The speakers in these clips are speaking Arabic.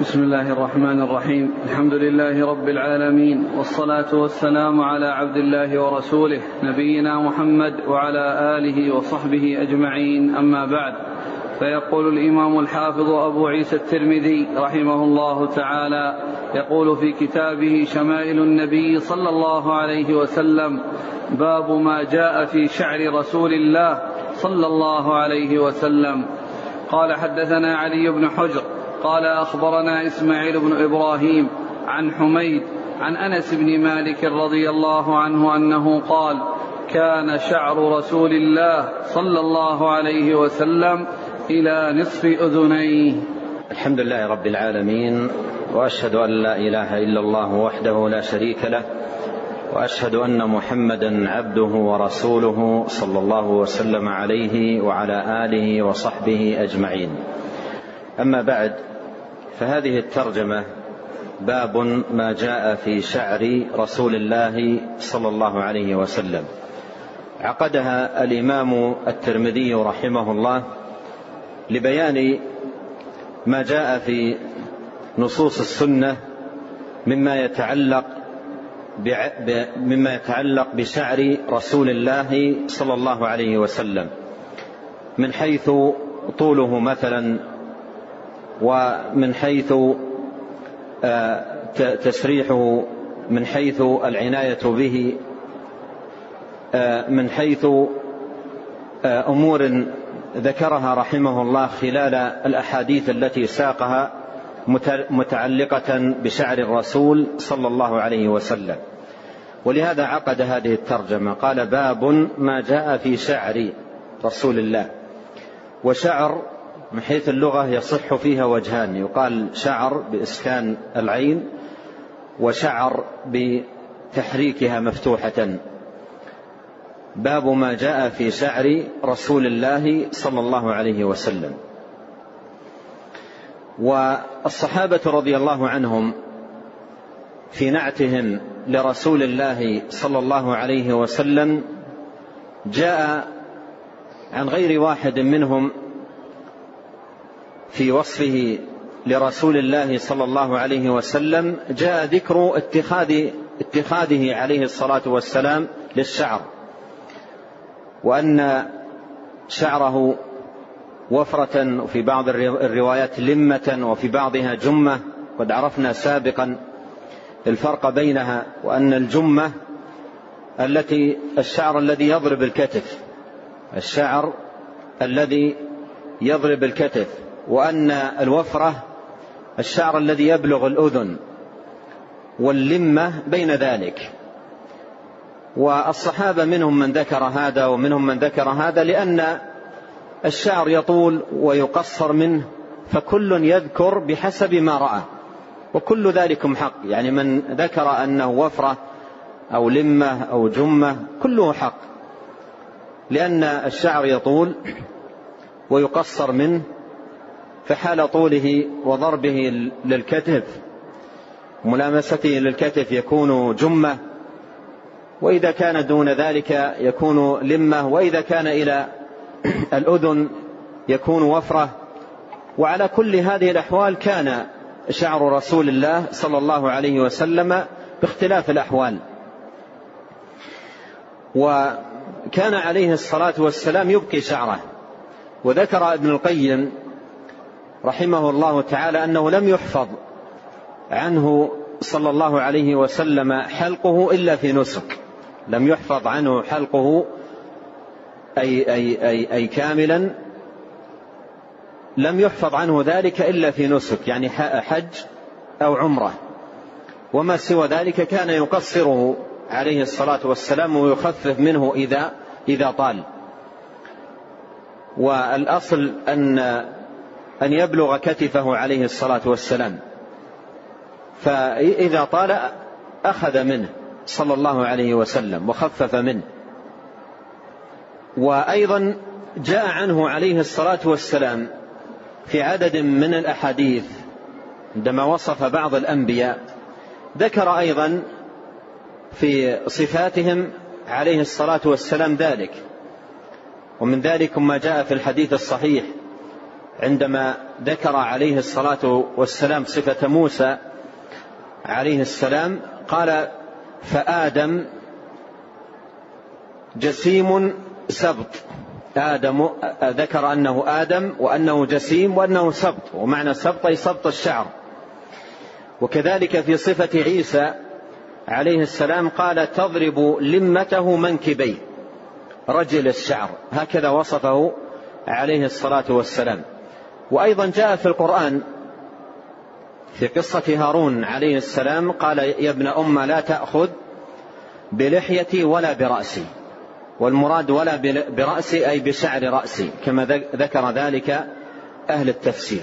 بسم الله الرحمن الرحيم. الحمد لله رب العالمين والصلاة والسلام على عبد الله ورسوله نبينا محمد وعلى آله وصحبه أجمعين. أما بعد فيقول الإمام الحافظ أبو عيسى الترمذي رحمه الله تعالى يقول في كتابه شمائل النبي صلى الله عليه وسلم باب ما جاء في شعر رسول الله صلى الله عليه وسلم. قال حدثنا علي بن حجر قال أخبرنا إسماعيل بن إبراهيم عن حميد عن أنس بن مالك رضي الله عنه أنه قال كان شعر رسول الله صلى الله عليه وسلم إلى نصف أذنيه. الحمد لله رب العالمين وأشهد أن لا إله إلا الله وحده لا شريك له وأشهد أن محمدا عبده ورسوله صلى الله وسلم عليه وعلى آله وصحبه أجمعين. أما بعد فهذه الترجمة باب ما جاء في شعر رسول الله صلى الله عليه وسلم. عقدها الإمام الترمذي رحمه الله لبيان ما جاء في نصوص السنة مما يتعلق مما يتعلق بشعر رسول الله صلى الله عليه وسلم. من حيث طوله مثلا ومن حيث تسريحه من حيث العناية به من حيث أمور ذكرها رحمه الله خلال الأحاديث التي ساقها متعلقة بشعر الرسول صلى الله عليه وسلم. ولهذا عقد هذه الترجمة قال باب ما جاء في شعر رسول الله وشعر من حيث اللغة يصح فيها وجهان. يقال شعر بإسكان العين وشعر بتحريكها مفتوحة. باب ما جاء في شعر رسول الله صلى الله عليه وسلم. والصحابة رضي الله عنهم في نعتهم لرسول الله صلى الله عليه وسلم جاء عن غير واحد منهم في وصفه لرسول الله صلى الله عليه وسلم جاء ذكر اتخاذ اتخاذه عليه الصلاة والسلام للشعر. وأن شعره وفرة وفي بعض الروايات لمة وفي بعضها جمة قد عرفنا سابقا الفرق بينها وأن الجمة التي الشعر الذي يضرب الكتف. الشعر الذي يضرب الكتف. وأن الوفرة الشعر الذي يبلغ الأذن واللمة بين ذلك. والصحابة منهم من ذكر هذا ومنهم من ذكر هذا لأن الشعر يطول ويقصر منه فكل يذكر بحسب ما رأى وكل ذلكم حق. يعني من ذكر أنه وفرة أو لمة أو جمة كله حق. لأن الشعر يطول ويقصر منه فحال طوله وضربه للكتف. ملامسته للكتف يكون جمة وإذا كان دون ذلك يكون لمة وإذا كان إلى الأذن يكون وفرة. وعلى كل هذه الأحوال كان شعر رسول الله صلى الله عليه وسلم باختلاف الأحوال. وكان عليه الصلاة والسلام يبقي شعره. وذكر ابن القيم رحمه الله تعالى أنه لم يحفظ عنه صلى الله عليه وسلم حلقه إلا في نسك. لم يحفظ عنه حلقه أي أي أي, أي كاملا. لم يحفظ عنه ذلك إلا في نسك يعني حج أو عمرة. وما سوى ذلك كان يقصره عليه الصلاة والسلام ويخفف منه إذا إذا طال. والأصل أن أن يبلغ كتفه عليه الصلاة والسلام. فإذا طال أخذ منه صلى الله عليه وسلم وخفف منه. وأيضا جاء عنه عليه الصلاة والسلام في عدد من الأحاديث عندما وصف بعض الأنبياء ذكر أيضا في صفاتهم عليه الصلاة والسلام ذلك. ومن ذلك ما جاء في الحديث الصحيح. عندما ذكر عليه الصلاة والسلام صفة موسى عليه السلام قال فآدم جسيم سبط. آدم ذكر أنه آدم وأنه جسيم وأنه سبط ومعنى سبط أي سبط الشعر. وكذلك في صفة عيسى عليه السلام قال تضرب لمته منكبيه رجل الشعر. هكذا وصفه عليه الصلاة والسلام. وأيضا جاء في القرآن في قصة هارون عليه السلام قال يا ابن أم لا تأخذ بلحيتي ولا برأسي والمراد ولا برأسي أي بشعر رأسي كما ذكر ذلك أهل التفسير.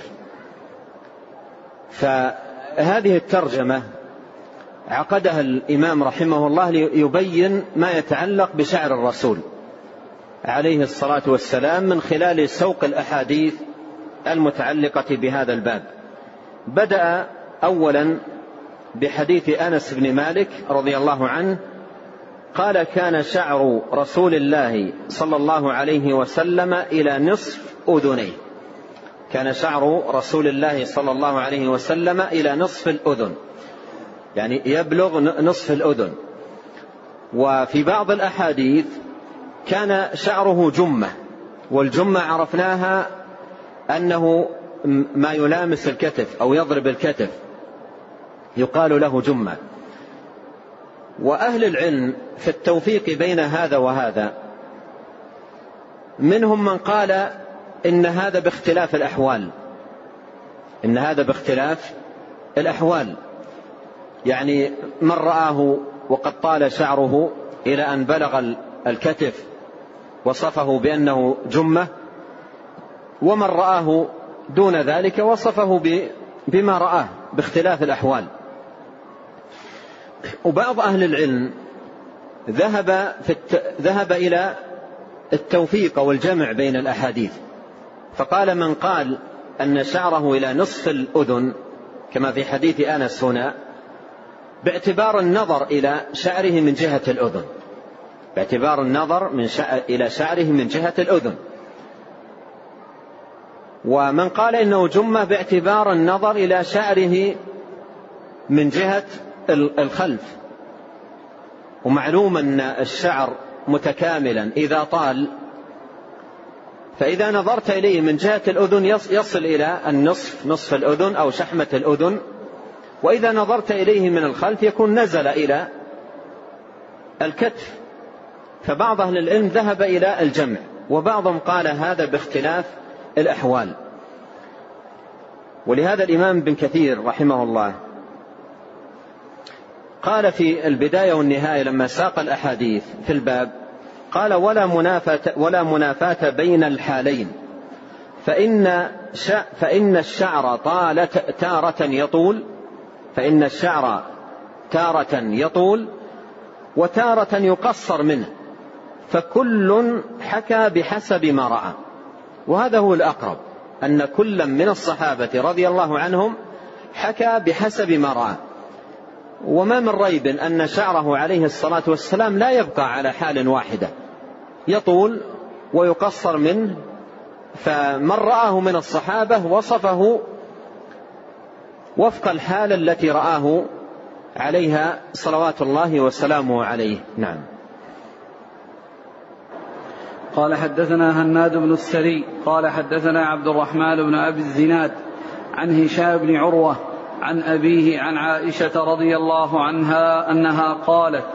فهذه الترجمة عقدها الإمام رحمه الله ليبين ما يتعلق بشعر الرسول عليه الصلاة والسلام من خلال سوق الأحاديث المتعلقة بهذا الباب. بدأ أولا بحديث أنس بن مالك رضي الله عنه قال كان شعر رسول الله صلى الله عليه وسلم إلى نصف أذنيه. كان شعر رسول الله صلى الله عليه وسلم إلى نصف الأذن يعني يبلغ نصف الأذن. وفي بعض الأحاديث كان شعره جمة والجمة عرفناها أنه ما يلامس الكتف أو يضرب الكتف يقال له جمة. وأهل العلم في التوفيق بين هذا وهذا منهم من قال إن هذا باختلاف الأحوال. إن هذا باختلاف الأحوال. يعني من رآه وقد طال شعره إلى أن بلغ الكتف وصفه بأنه جمة ومن رآه دون ذلك وصفه بما رآه باختلاف الأحوال. وبعض أهل العلم ذهب, في الت... ذهب إلى التوفيق والجمع بين الأحاديث. فقال من قال أن شعره إلى نصف الأذن كما في حديث أنس هنا باعتبار النظر إلى شعره من جهة الأذن. باعتبار النظر من شعر إلى شعره من جهة الأذن. ومن قال إنه جمة باعتبار النظر إلى شعره من جهة الخلف. ومعلوم أن الشعر متكاملا. إذا طال فإذا نظرت إليه من جهة الأذن يصل إلى النصف نصف الأذن أو شحمة الأذن. وإذا نظرت إليه من الخلف يكون نزل إلى الكتف. فبعض أهل العلم ذهب إلى الجمع وبعضهم قال هذا باختلاف الأحوال. ولهذا الإمام بن كثير رحمه الله قال في البداية والنهاية لما ساق الأحاديث في الباب قال ولا منافاة, ولا منافاة بين الحالين فإن, فإن الشعر طال تارة يطول فإن الشعر تارة يطول وتارة يقصر منه فكل حكى بحسب ما رأى. وهذا هو الأقرب أن كلا من الصحابة رضي الله عنهم حكى بحسب ما رأى. وما من ريب أن شعره عليه الصلاة والسلام لا يبقى على حال واحدة. يطول ويقصر منه فمن رآه من الصحابة وصفه وفق الحالة التي رآه عليها صلوات الله وسلامه عليه. نعم. قال حدثنا هناد بن السري قال حدثنا عبد الرحمن بن أبي الزناد عن هشام بن عروة عن أبيه عن عائشة رضي الله عنها أنها قالت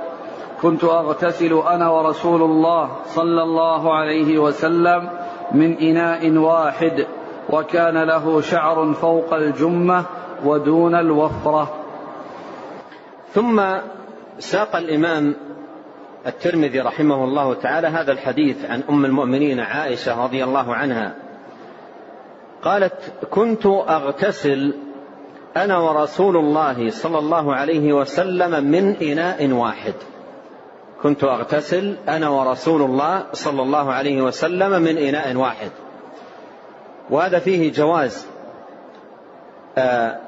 كنت أغتسل أنا ورسول الله صلى الله عليه وسلم من إناء واحد وكان له شعر فوق الجمة ودون الوفرة. ثم ساق الإمام الترمذي رحمه الله تعالى هذا الحديث عن أم المؤمنين عائشة رضي الله عنها. قالت كنت أغتسل أنا ورسول الله صلى الله عليه وسلم من إناء واحد. كنت أغتسل أنا ورسول الله صلى الله عليه وسلم من إناء واحد. وهذا فيه جواز آه،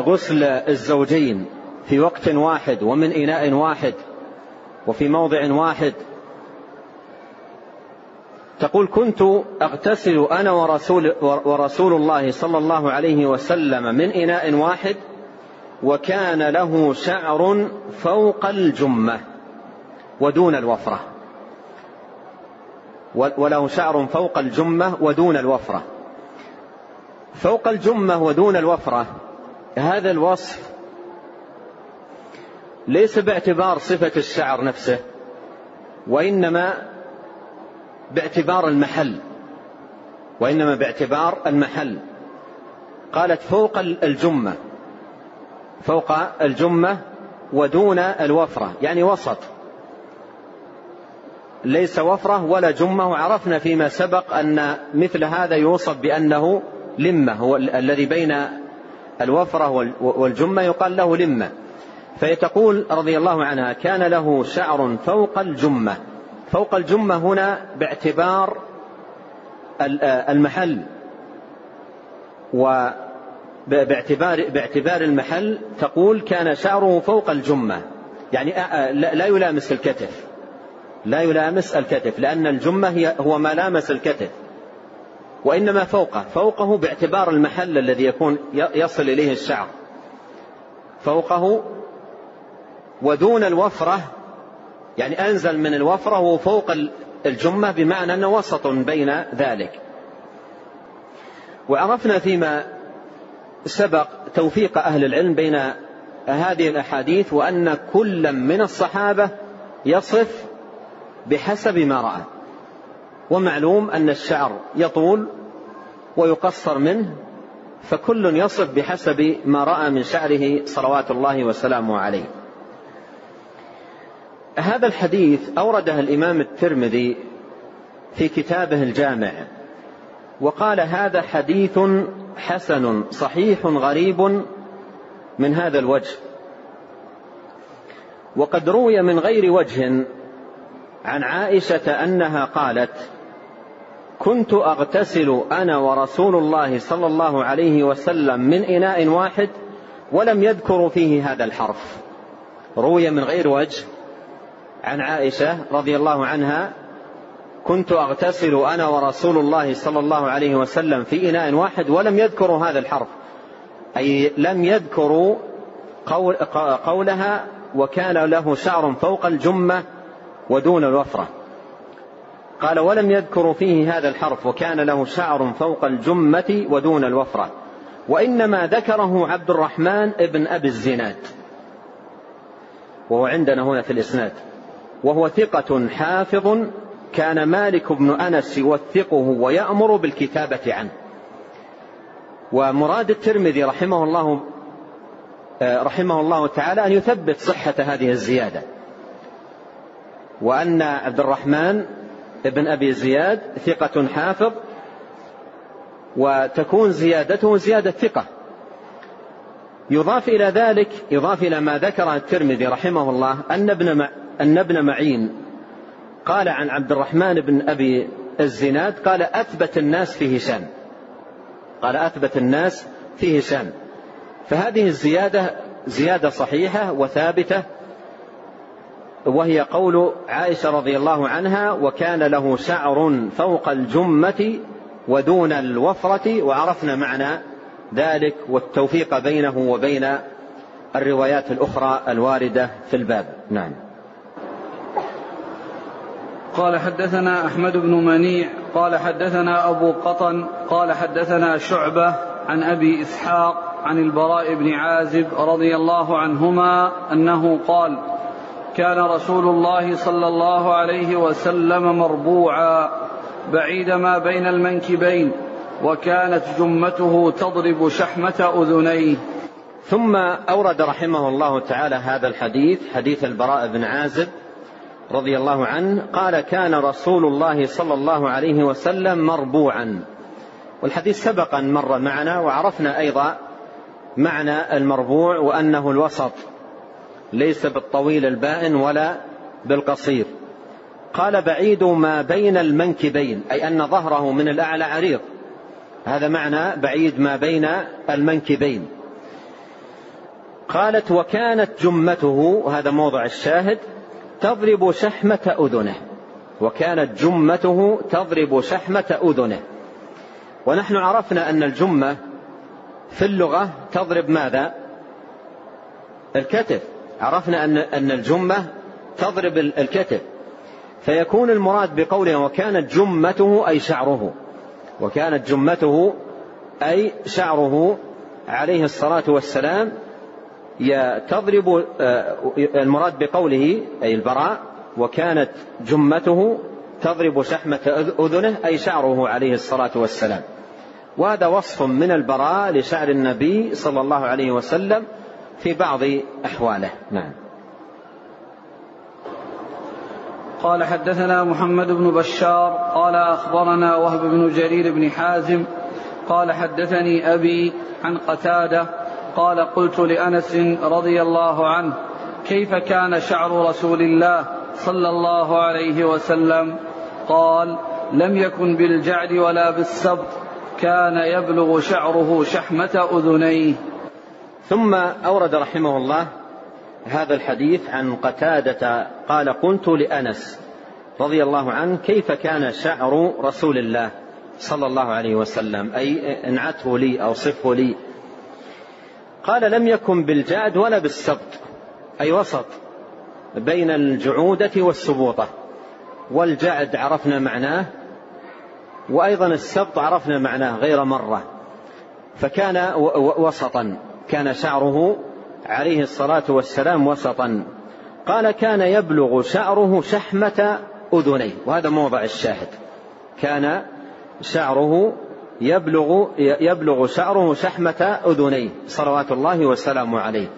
غسل الزوجين في وقت واحد ومن إناء واحد. وفي موضع واحد. تقول كنت أغتسل أنا ورسول ورسول الله صلى الله عليه وسلم من إناء واحد وكان له شعر فوق الجمة ودون الوفرة. وله شعر فوق الجمة ودون الوفرة. فوق الجمة ودون الوفرة هذا الوصف ليس باعتبار صفة الشعر نفسه وإنما باعتبار المحل وإنما باعتبار المحل. قالت فوق الجمة فوق الجمة ودون الوفرة يعني وسط. ليس وفرة ولا جمة وعرفنا فيما سبق أن مثل هذا يوصف بأنه لمة هو الذي بين الوفرة والجمة يقال له لمة. فيتقول رضي الله عنها كان له شعر فوق الجمة. فوق الجمة هنا باعتبار المحل. وباعتبار باعتبار المحل تقول كان شعره فوق الجمة. يعني لا يلامس الكتف. لا يلامس الكتف لأن الجمة هي هو ما لامس الكتف. وإنما فوقه. فوقه باعتبار المحل الذي يكون يصل إليه الشعر. فوقه ودون الوفرة يعني أنزل من الوفرة وفوق الجمة بمعنى أنه وسط بين ذلك. وعرفنا فيما سبق توفيق أهل العلم بين هذه الأحاديث وأن كل من الصحابة يصف بحسب ما رأى. ومعلوم أن الشعر يطول ويقصر منه فكل يصف بحسب ما رأى من شعره صلوات الله وسلامه عليه. هذا الحديث أورده الإمام الترمذي في كتابه الجامع وقال هذا حديث حسن صحيح غريب من هذا الوجه. وقد روي من غير وجه عن عائشة أنها قالت كنت أغتسل أنا ورسول الله صلى الله عليه وسلم من إناء واحد ولم يذكروا فيه هذا الحرف. روي من غير وجه عن عائشة رضي الله عنها كنت أغتسل أنا ورسول الله صلى الله عليه وسلم في إناء واحد ولم يذكروا هذا الحرف. أي لم يذكروا قول قولها وكان له شعر فوق الجمة ودون الوفرة. قال ولم يذكروا فيه هذا الحرف وكان له شعر فوق الجمة ودون الوفرة. وإنما ذكره عبد الرحمن ابن أبي الزناد. وهو عندنا هنا في الإسناد. وهو ثقة حافظ كان مالك بن أنس يوثقه ويأمر بالكتابة عنه. ومراد الترمذي رحمه الله رحمه الله تعالى أن يثبت صحة هذه الزيادة. وأن عبد الرحمن ابن أبي زياد ثقة حافظ وتكون زيادته زيادة ثقة. يضاف إلى ذلك يضاف إلى ما ذكر الترمذي رحمه الله أن ابن أن ابن معين قال عن عبد الرحمن بن أبي الزناد قال أثبت الناس في هشام. قال أثبت الناس في هشام. فهذه الزيادة زيادة صحيحة وثابتة وهي قول عائشة رضي الله عنها وكان له شعر فوق الجمة ودون الوفرة وعرفنا معنى ذلك والتوفيق بينه وبين الروايات الأخرى الواردة في الباب. نعم. قال حدثنا أحمد بن منيع قال حدثنا أبو قطن قال حدثنا شعبة عن أبي إسحاق عن البراء بن عازب رضي الله عنهما أنه قال كان رسول الله صلى الله عليه وسلم مربوعا بعيد ما بين المنكبين وكانت جمته تضرب شحمة أذنيه. ثم أورد رحمه الله تعالى هذا الحديث حديث البراء بن عازب رضي الله عنه قال كان رسول الله صلى الله عليه وسلم مربوعا. والحديث سبق ان مر معنا وعرفنا أيضا معنى المربوع وأنه الوسط ليس بالطويل البائن ولا بالقصير. قال بعيد ما بين المنكبين أي أن ظهره من الأعلى عريض. هذا معنى بعيد ما بين المنكبين. قالت وكانت جمته هذا موضع الشاهد تضرب شحمة أذنه وكانت جمته تضرب شحمة أذنه. ونحن عرفنا أن الجمة في اللغة تضرب ماذا؟ الكتف. عرفنا أن أن الجمة تضرب الكتف. فيكون المراد بقوله وكانت جمته أي شعره. وكانت جمته أي شعره عليه الصلاة والسلام تضرب آه، المراد بقوله أي البراء وكانت جمته تضرب شحمة أذنه أي شعره عليه الصلاة والسلام. وهذا وصف من البراء لشعر النبي صلى الله عليه وسلم في بعض أحواله. نعم. قال حدثنا محمد بن بشار قال أخبرنا وهب بن جرير بن حازم قال حدثني أبي عن قتادة قال قلت لأنس رضي الله عنه كيف كان شعر رسول الله صلى الله عليه وسلم؟ قال لم يكن بالجعد ولا بالسبط كان يبلغ شعره شحمة أذنيه. ثم أورد رحمه الله هذا الحديث عن قتادة قال قلت لأنس رضي الله عنه كيف كان شعر رسول الله صلى الله عليه وسلم؟ أي انعته لي أو صفه لي. قال لم يكن بالجاد ولا بالسبط أي وسط بين الجعودة والسبوطة. والجعد عرفنا معناه وأيضا السبط عرفنا معناه غير مرة. فكان وسطا كان شعره عليه الصلاة والسلام وسطا. قال كان يبلغ شعره شحمة أذنيه وهذا موضع الشاهد. كان شعره يبلغ يبلغ شعره شحمة أذنيه صلوات الله وسلامه عليه.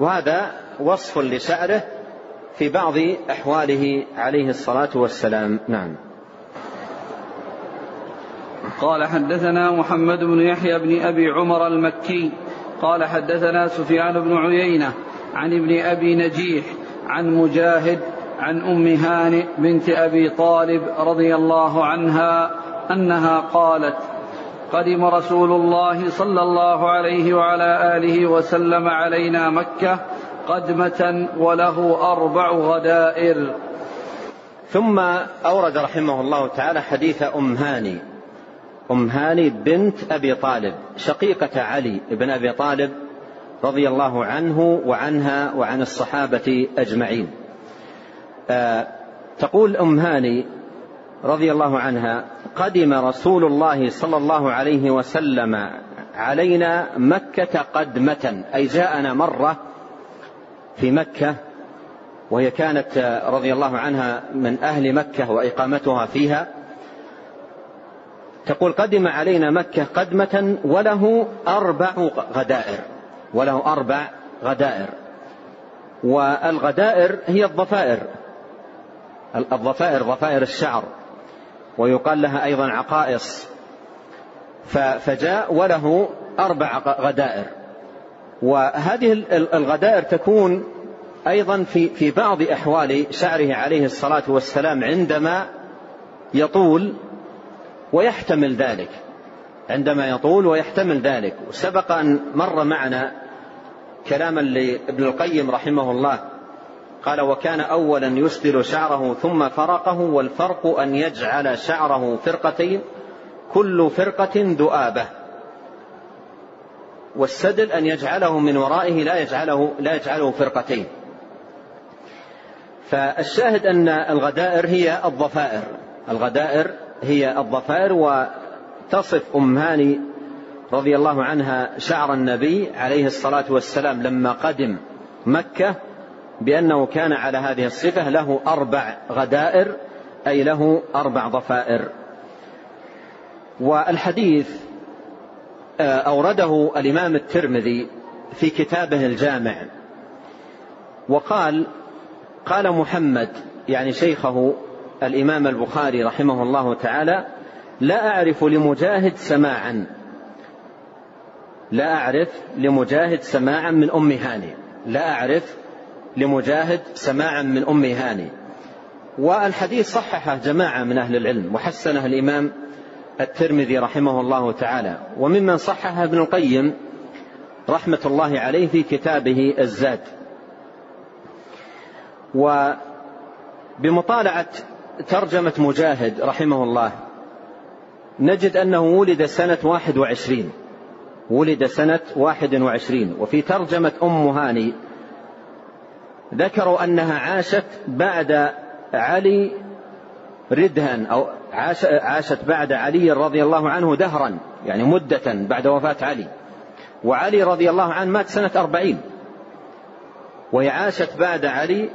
وهذا وصف لشعره في بعض أحواله عليه الصلاة والسلام. نعم. قال حدثنا محمد بن يحيى بن أبي عمر المكي قال حدثنا سفيان بن عيينة عن ابن أبي نجيح عن مجاهد عن أم هانئ بنت أبي طالب رضي الله عنها أنها قالت قدم رسول الله صلى الله عليه وعلى آله وسلم علينا مكة قدمة وله أربع غدائر. ثم أورد رحمه الله تعالى حديث أم هاني. أم هاني بنت أبي طالب شقيقة علي بن أبي طالب رضي الله عنه وعنها وعن الصحابة أجمعين. آه تقول أم هاني رضي الله عنها قدم رسول الله صلى الله عليه وسلم علينا مكة قدمة. أي جاءنا مرة في مكة وهي كانت رضي الله عنها من أهل مكة وإقامتها فيها. تقول قدم علينا مكة قدمة وله أربع غدائر وله أربع غدائر. والغدائر هي الضفائر الضفائر ضفائر الشعر. ويقال لها أيضا عقائص. فجاء وله أربع غدائر. وهذه الغدائر تكون أيضا في في بعض أحوال شعره عليه الصلاة والسلام عندما يطول ويحتمل ذلك. عندما يطول ويحتمل ذلك. وسبق أن مر معنا كلاما لابن القيم رحمه الله. قال وكان أولا يسدل شعره ثم فرقه والفرق أن يجعل شعره فرقتين كل فرقة ذؤابة. والسدل أن يجعله من ورائه لا يجعله لا يجعله فرقتين. فالشاهد أن الغدائر هي الضفائر الغدائر هي الضفائر وتصف أم هاني رضي الله عنها شعر النبي عليه الصلاة والسلام لما قدم مكة بأنه كان على هذه الصفة له أربع غدائر أي له أربع ضفائر والحديث آه، أورده الإمام الترمذي في كتابه الجامع. وقال قال محمد يعني شيخه الإمام البخاري رحمه الله تعالى لا أعرف لمجاهد سماعا. لا أعرف لمجاهد سماعا من أم هاني. لا أعرف لمجاهد سماعا من أم هاني. والحديث صححه جماعة من أهل العلم وحسنه الإمام الترمذي رحمه الله تعالى. وممن صححه ابن القيم رحمة الله عليه في كتابه الزاد. وبمطالعة ترجمة مجاهد رحمه الله نجد أنه ولد سنة واحد وعشرين. ولد سنة واحد وعشرين. وفي ترجمة أم هاني ذكروا أنها عاشت بعد علي ردها أو عاشت بعد علي رضي الله عنه دهرا يعني مدة بعد وفاة علي. وعلي رضي الله عنه مات سنة أربعين. وهي عاشت بعد علي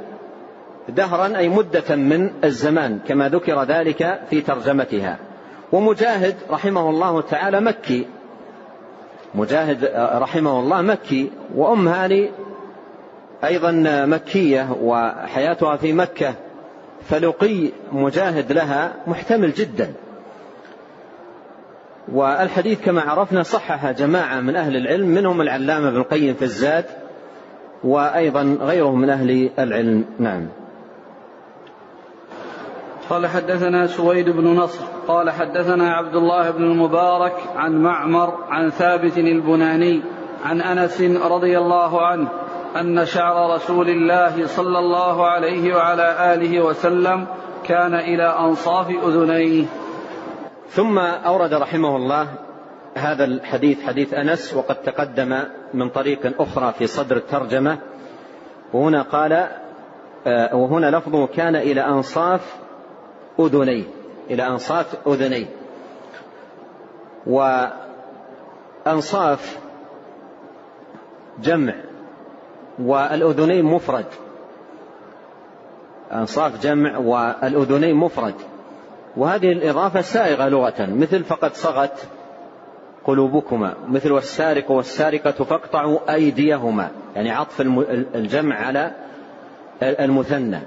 دهرا أي مدة من الزمان كما ذكر ذلك في ترجمتها. ومجاهد رحمه الله تعالى مكي مجاهد رحمه الله مكي وأم هاني أيضا مكية وحياتها في مكة فلقي مجاهد لها محتمل جدا. والحديث كما عرفنا صحح جماعة من أهل العلم منهم العلامة ابن القيم في الزاد وأيضا غيره من أهل العلم. نعم. قال حدثنا سويد بن نصر قال حدثنا عبد الله بن المبارك عن معمر عن ثابت البناني عن أنس رضي الله عنه أن شعر رسول الله صلى الله عليه وعلى آله وسلم كان إلى أنصاف أذنيه. ثم أورد رحمه الله هذا الحديث حديث أنس وقد تقدم من طريق أخرى في صدر الترجمة. وهنا قال آه، وهنا لفظه كان إلى أنصاف أذنيه إلى أنصاف أذنيه. وأنصاف جمع والأذنين مفرد. أنصاف جمع والأذنين مفرد. وهذه الإضافة سائغة لغة مثل فقد صغت قلوبكما مثل والسارق والسارقة فاقطعوا أيديهما يعني عطف الجمع على المثنى.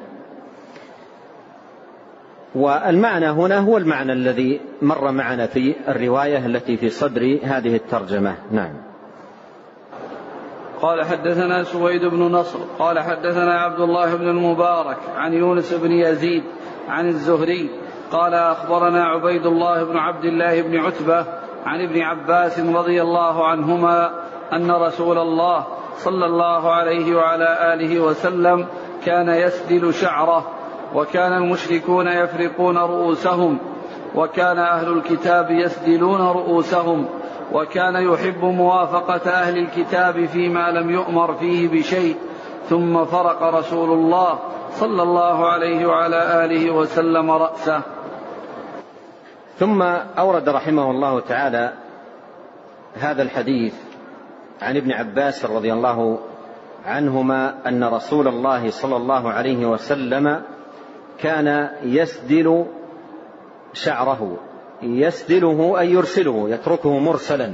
والمعنى هنا هو المعنى الذي مر معنا في الرواية التي في صدر هذه الترجمة. نعم. قال حدثنا سويد بن نصر قال حدثنا عبد الله بن المبارك عن يونس بن يزيد عن الزهري قال أخبرنا عبيد الله بن عبد الله بن عتبة عن ابن عباس رضي الله عنهما أن رسول الله صلى الله عليه وعلى آله وسلم كان يسدل شعره وكان المشركون يفرقون رؤوسهم وكان أهل الكتاب يسدلون رؤوسهم. وكان يحب موافقة أهل الكتاب فيما لم يؤمر فيه بشيء ثم فرق رسول الله صلى الله عليه وعلى آله وسلم رأسه. ثم أورد رحمه الله تعالى هذا الحديث عن ابن عباس رضي الله عنهما أن رسول الله صلى الله عليه وسلم كان يسدل شعره. يسدله أي يرسله يتركه مرسلا.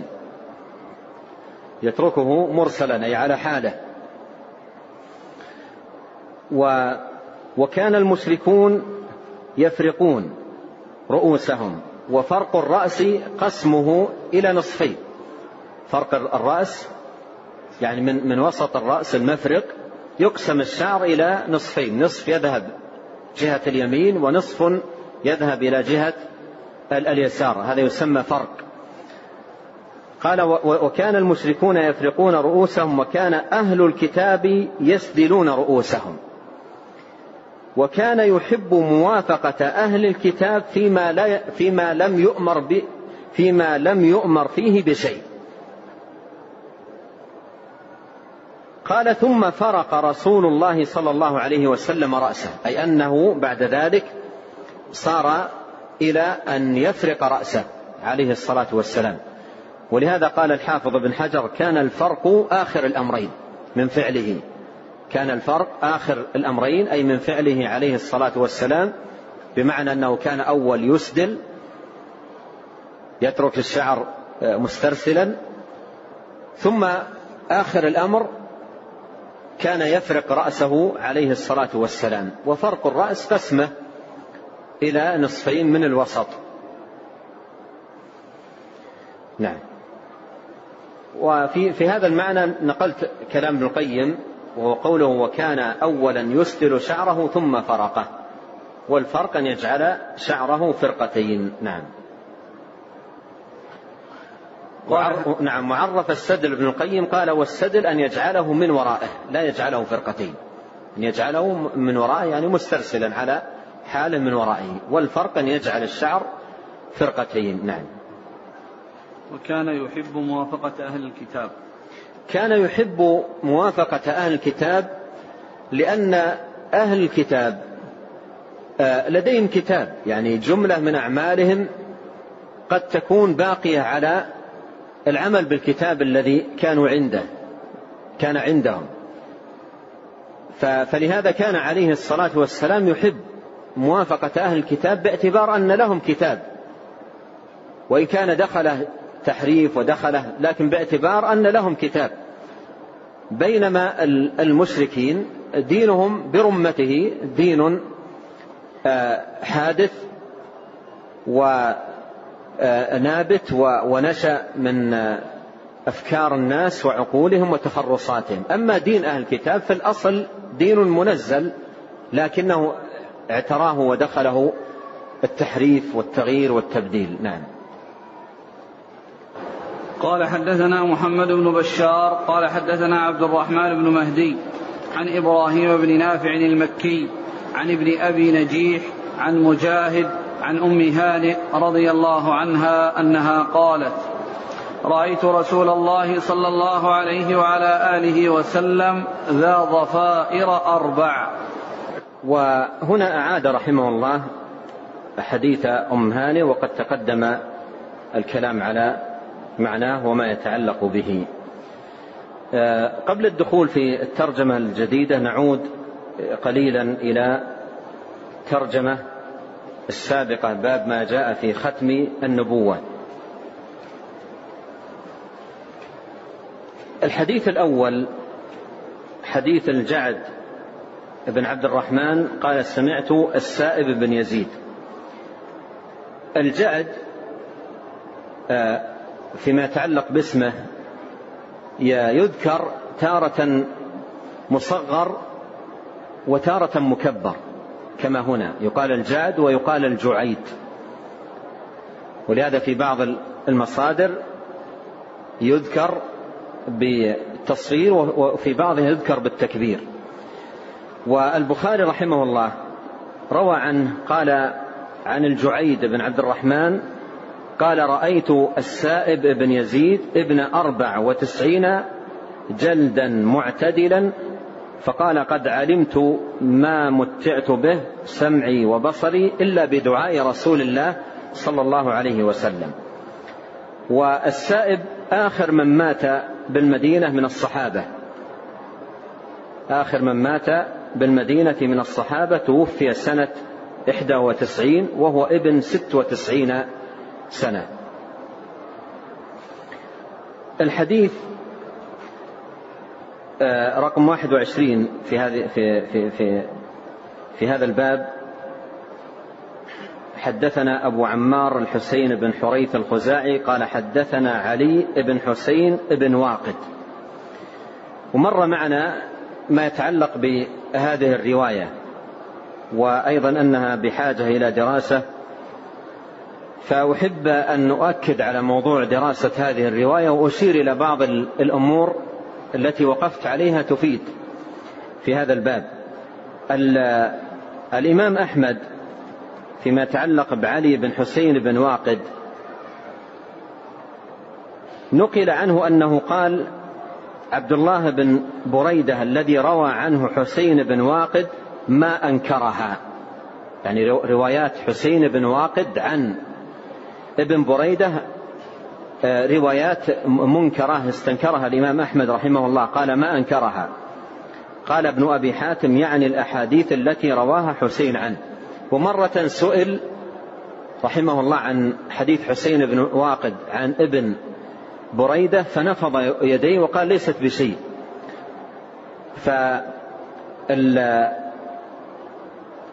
يتركه مرسلا أي على حالة. و وكان المشركون يفرقون رؤوسهم وفرق الرأس قسمه إلى نصفين. فرق الرأس يعني من من وسط الرأس المفرق يقسم الشعر إلى نصفين. نصف يذهب جهة اليمين ونصف يذهب إلى جهة اليسار. هذا يسمى فرق. قال وكان المشركون يفرقون رؤوسهم وكان أهل الكتاب يسدلون رؤوسهم. وكان يحب موافقة أهل الكتاب فيما, لا فيما لم يؤمر ب فيما لم يؤمر فيه بشيء. قال ثم فرق رسول الله صلى الله عليه وسلم رأسه أي أنه بعد ذلك صار إلى أن يفرق رأسه عليه الصلاة والسلام. ولهذا قال الحافظ بن حجر كان الفرق آخر الأمرين من فعله. كان الفرق آخر الأمرين أي من فعله عليه الصلاة والسلام بمعنى أنه كان أول يسدل يترك الشعر مسترسلا. ثم آخر الأمر كان يفرق رأسه عليه الصلاة والسلام. وفرق الرأس قسمة. إلى نصفين من الوسط. نعم. وفي في هذا المعنى نقلت كلام ابن القيم وهو قوله وكان أولا يسدل شعره ثم فرقه. والفرق أن يجعل شعره فرقتين. نعم. وعرف نعم. معرف السدل ابن القيم قال والسدل أن يجعله من ورائه. لا يجعله فرقتين. أن يجعله من ورائه يعني مسترسلا على حال من ورائه والفرق أن يجعل الشعر فرقتين. نعم. وكان يحب موافقة أهل الكتاب. كان يحب موافقة أهل الكتاب لأن أهل الكتاب آه، لديهم كتاب. يعني جملة من أعمالهم قد تكون باقية على العمل بالكتاب الذي كانوا عنده كان عندهم. فلهذا كان عليه الصلاة والسلام يحب موافقة أهل الكتاب باعتبار أن لهم كتاب. وإن كان دخله تحريف ودخله لكن باعتبار أن لهم كتاب. بينما المشركين دينهم برمته دين آه، حادث ونابت ونشأ من أفكار الناس وعقولهم وتخرصاتهم. أما دين أهل الكتاب في الأصل دين منزل لكنه اعتراه ودخله التحريف والتغيير والتبديل. نعم. قال حدثنا محمد بن بشار قال حدثنا عبد الرحمن بن مهدي عن إبراهيم بن نافع المكي عن ابن أبي نجيح عن مجاهد عن أم هانئ رضي الله عنها أنها قالت رأيت رسول الله صلى الله عليه وعلى آله وسلم ذا ضفائر أربع. وهنا أعاد رحمه الله حديث أم هانئ وقد تقدم الكلام على معناه وما يتعلق به. آه، قبل الدخول في الترجمة الجديدة نعود قليلا إلى ترجمة السابقة باب ما جاء في ختم النبوة. الحديث الأول حديث الجعد بن عبد الرحمن قال سمعت السائب بن يزيد. الجعد آه، فيما يتعلق باسمه يذكر تارة مصغر وتارة مكبر كما هنا. يقال الجاد ويقال الجعيد. ولهذا في بعض المصادر يذكر بالتصغير وفي بعضها يذكر بالتكبير. والبخاري رحمه الله روى عنه قال عن الجعيد بن عبد الرحمن قال رأيت السائب بن يزيد ابن أربع وتسعين جلدا معتدلا فقال قد علمت ما متعت به سمعي وبصري إلا بدعاء رسول الله صلى الله عليه وسلم. والسائب آخر من مات بالمدينة من الصحابة. آخر من مات بالمدينة من الصحابة توفي سنة إحدى وتسعين وهو ابن ست وتسعين سنة. الحديث آه، رقم 21 في هذه في في في في هذا الباب. حدثنا أبو عمار الحسين بن حريث الخزاعي قال حدثنا علي بن حسين بن واقد. ومر معنا ما يتعلق بهذه الرواية وأيضا أنها بحاجة إلى دراسة. فأحب أن نؤكد على موضوع دراسة هذه الرواية وأشير إلى بعض الأمور التي وقفت عليها تفيد في هذا الباب. الإمام أحمد فيما يتعلق بعلي بن حسين بن واقد نقل عنه أنه قال عبد الله بن بريدة الذي روى عنه حسين بن واقد ما أنكرها. يعني روايات حسين بن واقد عن ابن بريدة آه، روايات منكرة استنكرها الإمام أحمد رحمه الله. قال ما أنكرها. قال ابن أبي حاتم يعني الأحاديث التي رواها حسين عنه. ومرة سئل رحمه الله عن حديث حسين بن واقد عن ابن بريدة فنفض يديه وقال ليست بشيء.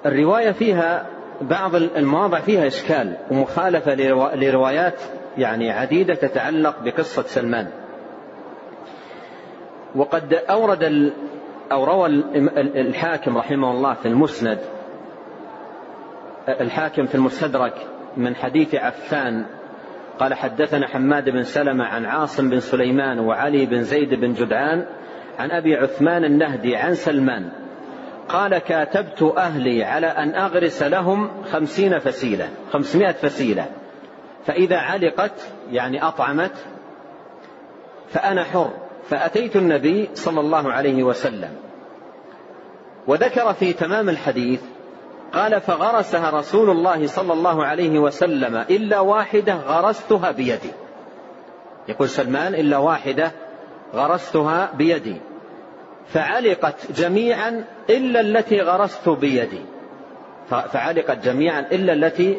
فالرواية فيها بعض المواضع فيها إشكال ومخالفة لروايات يعني عديدة تتعلق بقصة سلمان. وقد أورد أو روى الحاكم رحمه الله في المسند الحاكم في المستدرك من حديث عفان قال حدثنا حماد بن سلمة عن عاصم بن سليمان وعلي بن زيد بن جدعان عن أبي عثمان النهدي عن سلمان قال كاتبت أهلي على أن أغرس لهم خمسين فسيلة خمسمائة فسيلة. فإذا علقت يعني أطعمت فأنا حر. فأتيت النبي صلى الله عليه وسلم. وذكر في تمام الحديث قال فغرسها رسول الله صلى الله عليه وسلم إلا واحدة غرستها بيدي. يقول سلمان إلا واحدة غرستها بيدي. فعلقت جميعا إلا التي غرست بيدي. فعلقت جميعا إلا التي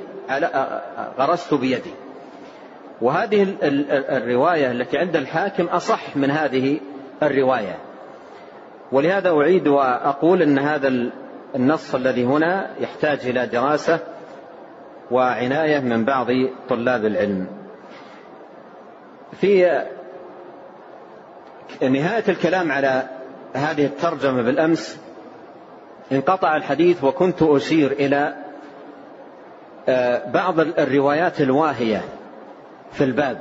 غرست بيدي. وهذه الرواية التي عند الحاكم أصح من هذه الرواية. ولهذا أعيد وأقول أن هذا النص الذي هنا يحتاج إلى دراسة وعناية من بعض طلاب العلم. في نهاية الكلام على هذه الترجمة بالأمس انقطع الحديث وكنت أشير إلى آه، بعض الروايات الواهية في الباب.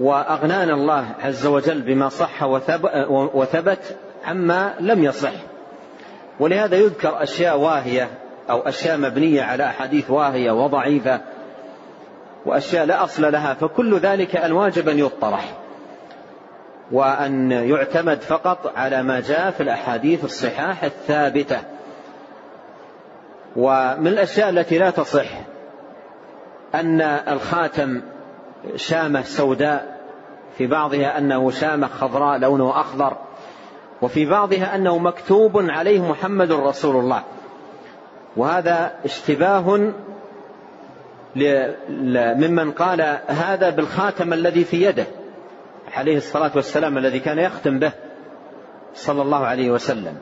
وأغنانا الله عز وجل بما صح وثبت عما لم يصح. ولهذا يذكر أشياء واهية أو أشياء مبنية على أحاديث واهية وضعيفة وأشياء لا أصل لها فكل ذلك الواجب أن يطرح وأن يعتمد فقط على ما جاء في الأحاديث الصحاح الثابتة. ومن الأشياء التي لا تصح أن الخاتم شامة سوداء في بعضها أنه شامة خضراء لونه أخضر وفي بعضها أنه مكتوب عليه محمد رسول الله. وهذا اشتباه ممن قال هذا بالخاتم الذي في يده عليه الصلاة والسلام الذي كان يختم به صلى الله عليه وسلم.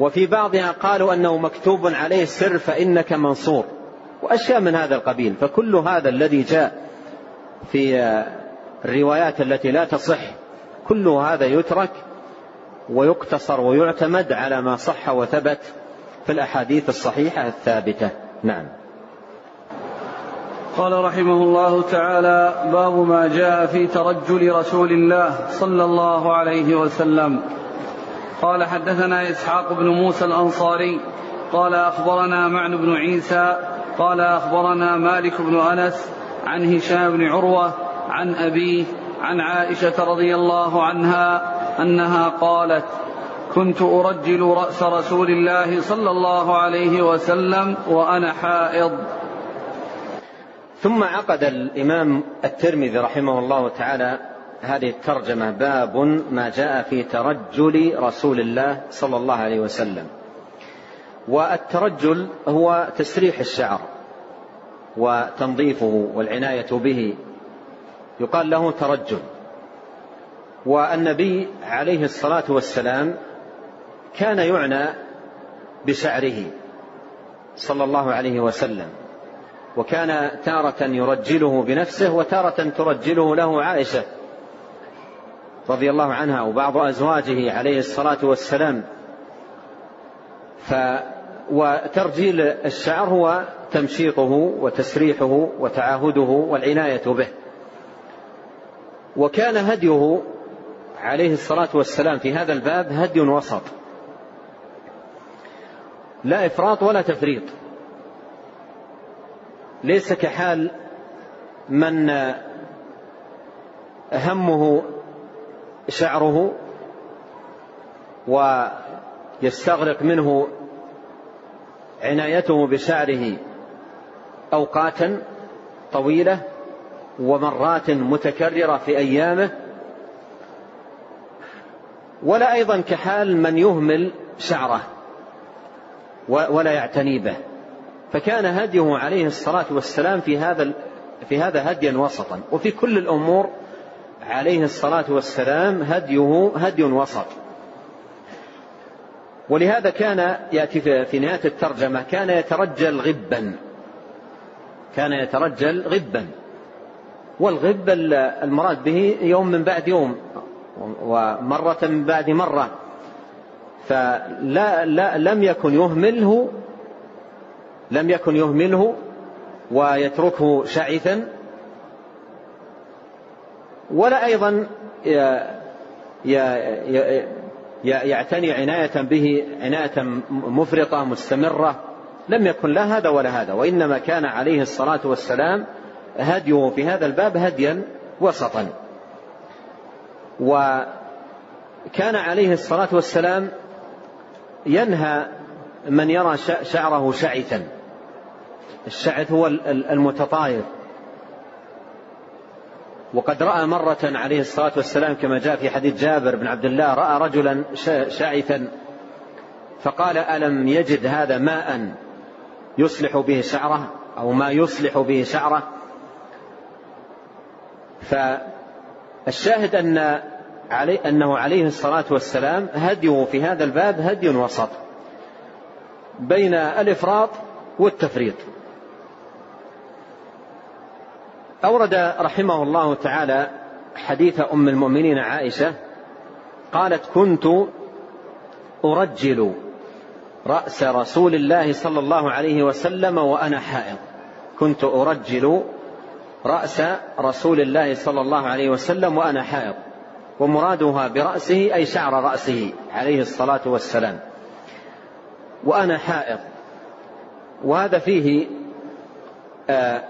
وفي بعضها قالوا أنه مكتوب عليه سر فإنك منصور وأشياء من هذا القبيل. فكل هذا الذي جاء في الروايات التي لا تصح كل هذا يترك ويقتصر ويعتمد على ما صح وثبت في الأحاديث الصحيحة الثابتة. نعم. قال رحمه الله تعالى باب ما جاء في ترجل رسول الله صلى الله عليه وسلم. قال حدثنا إسحاق بن موسى الأنصاري. قال أخبرنا معن بن عيسى. قال أخبرنا مالك بن أنس عن هشام بن عروة عن أبيه عن عائشة رضي الله عنها أنها قالت كنت أرجل رأس رسول الله صلى الله عليه وسلم وأنا حائض. ثم عقد الإمام الترمذي رحمه الله تعالى هذه الترجمة باب ما جاء في ترجل رسول الله صلى الله عليه وسلم. والترجل هو تسريح الشعر وتنظيفه والعناية به. يقال له ترجل. والنبي عليه الصلاة والسلام كان يعنى بشعره صلى الله عليه وسلم وكان تارة يرجله بنفسه وتارة ترجله له عائشة رضي الله عنها وبعض أزواجه عليه الصلاة والسلام. ف وترجيل الشعر هو تمشيطه وتسريحه وتعاهده والعناية به. وكان هديه عليه الصلاة والسلام في هذا الباب هدي وسط. لا إفراط ولا تفريط. ليس كحال من همه شعره ويستغرق منه عنايته بشعره أوقاتا طويلة ومرات متكررة في أيامه ولا أيضا كحال من يهمل شعره ولا يعتني به. فكان هديه عليه الصلاة والسلام في هذا في هذا هديا وسطا. وفي كل الأمور عليه الصلاة والسلام هديه هدي وسط. ولهذا كان يأتي في نهاية الترجمة كان يترجل غبا. كان يترجل غبا. والغب المراد به يوم من بعد يوم. ومرة من بعد مرة فلا لا لم يكن يهمله لم يكن يهمله ويتركه شعثا. ولا أيضا يعتني عناية به عناية مفرطة مستمرة. لم يكن لا هذا ولا هذا وإنما كان عليه الصلاة والسلام هديه في هذا الباب هديا وسطا. وكان عليه الصلاة والسلام ينهى من يرى شعره شعثا. الشعث هو المتطاير وقد رأى مرة عليه الصلاة والسلام كما جاء في حديث جابر بن عبد الله رأى رجلا شعثا فقال ألم يجد هذا ماء يصلح به شعره أو ما يصلح به شعره؟ فالشاهد أن علي أنه عليه الصلاة والسلام هديه في هذا الباب هدي وسط بين الإفراط والتفريط. أورد رحمه الله تعالى حديث أم المؤمنين عائشة قالت كنت أرجل رأس رسول الله صلى الله عليه وسلم وأنا حائض. كنت أرجل رأس رسول الله صلى الله عليه وسلم وأنا حائض. ومرادها برأسه أي شعر رأسه عليه الصلاة والسلام. وأنا حائض. وهذا فيه آه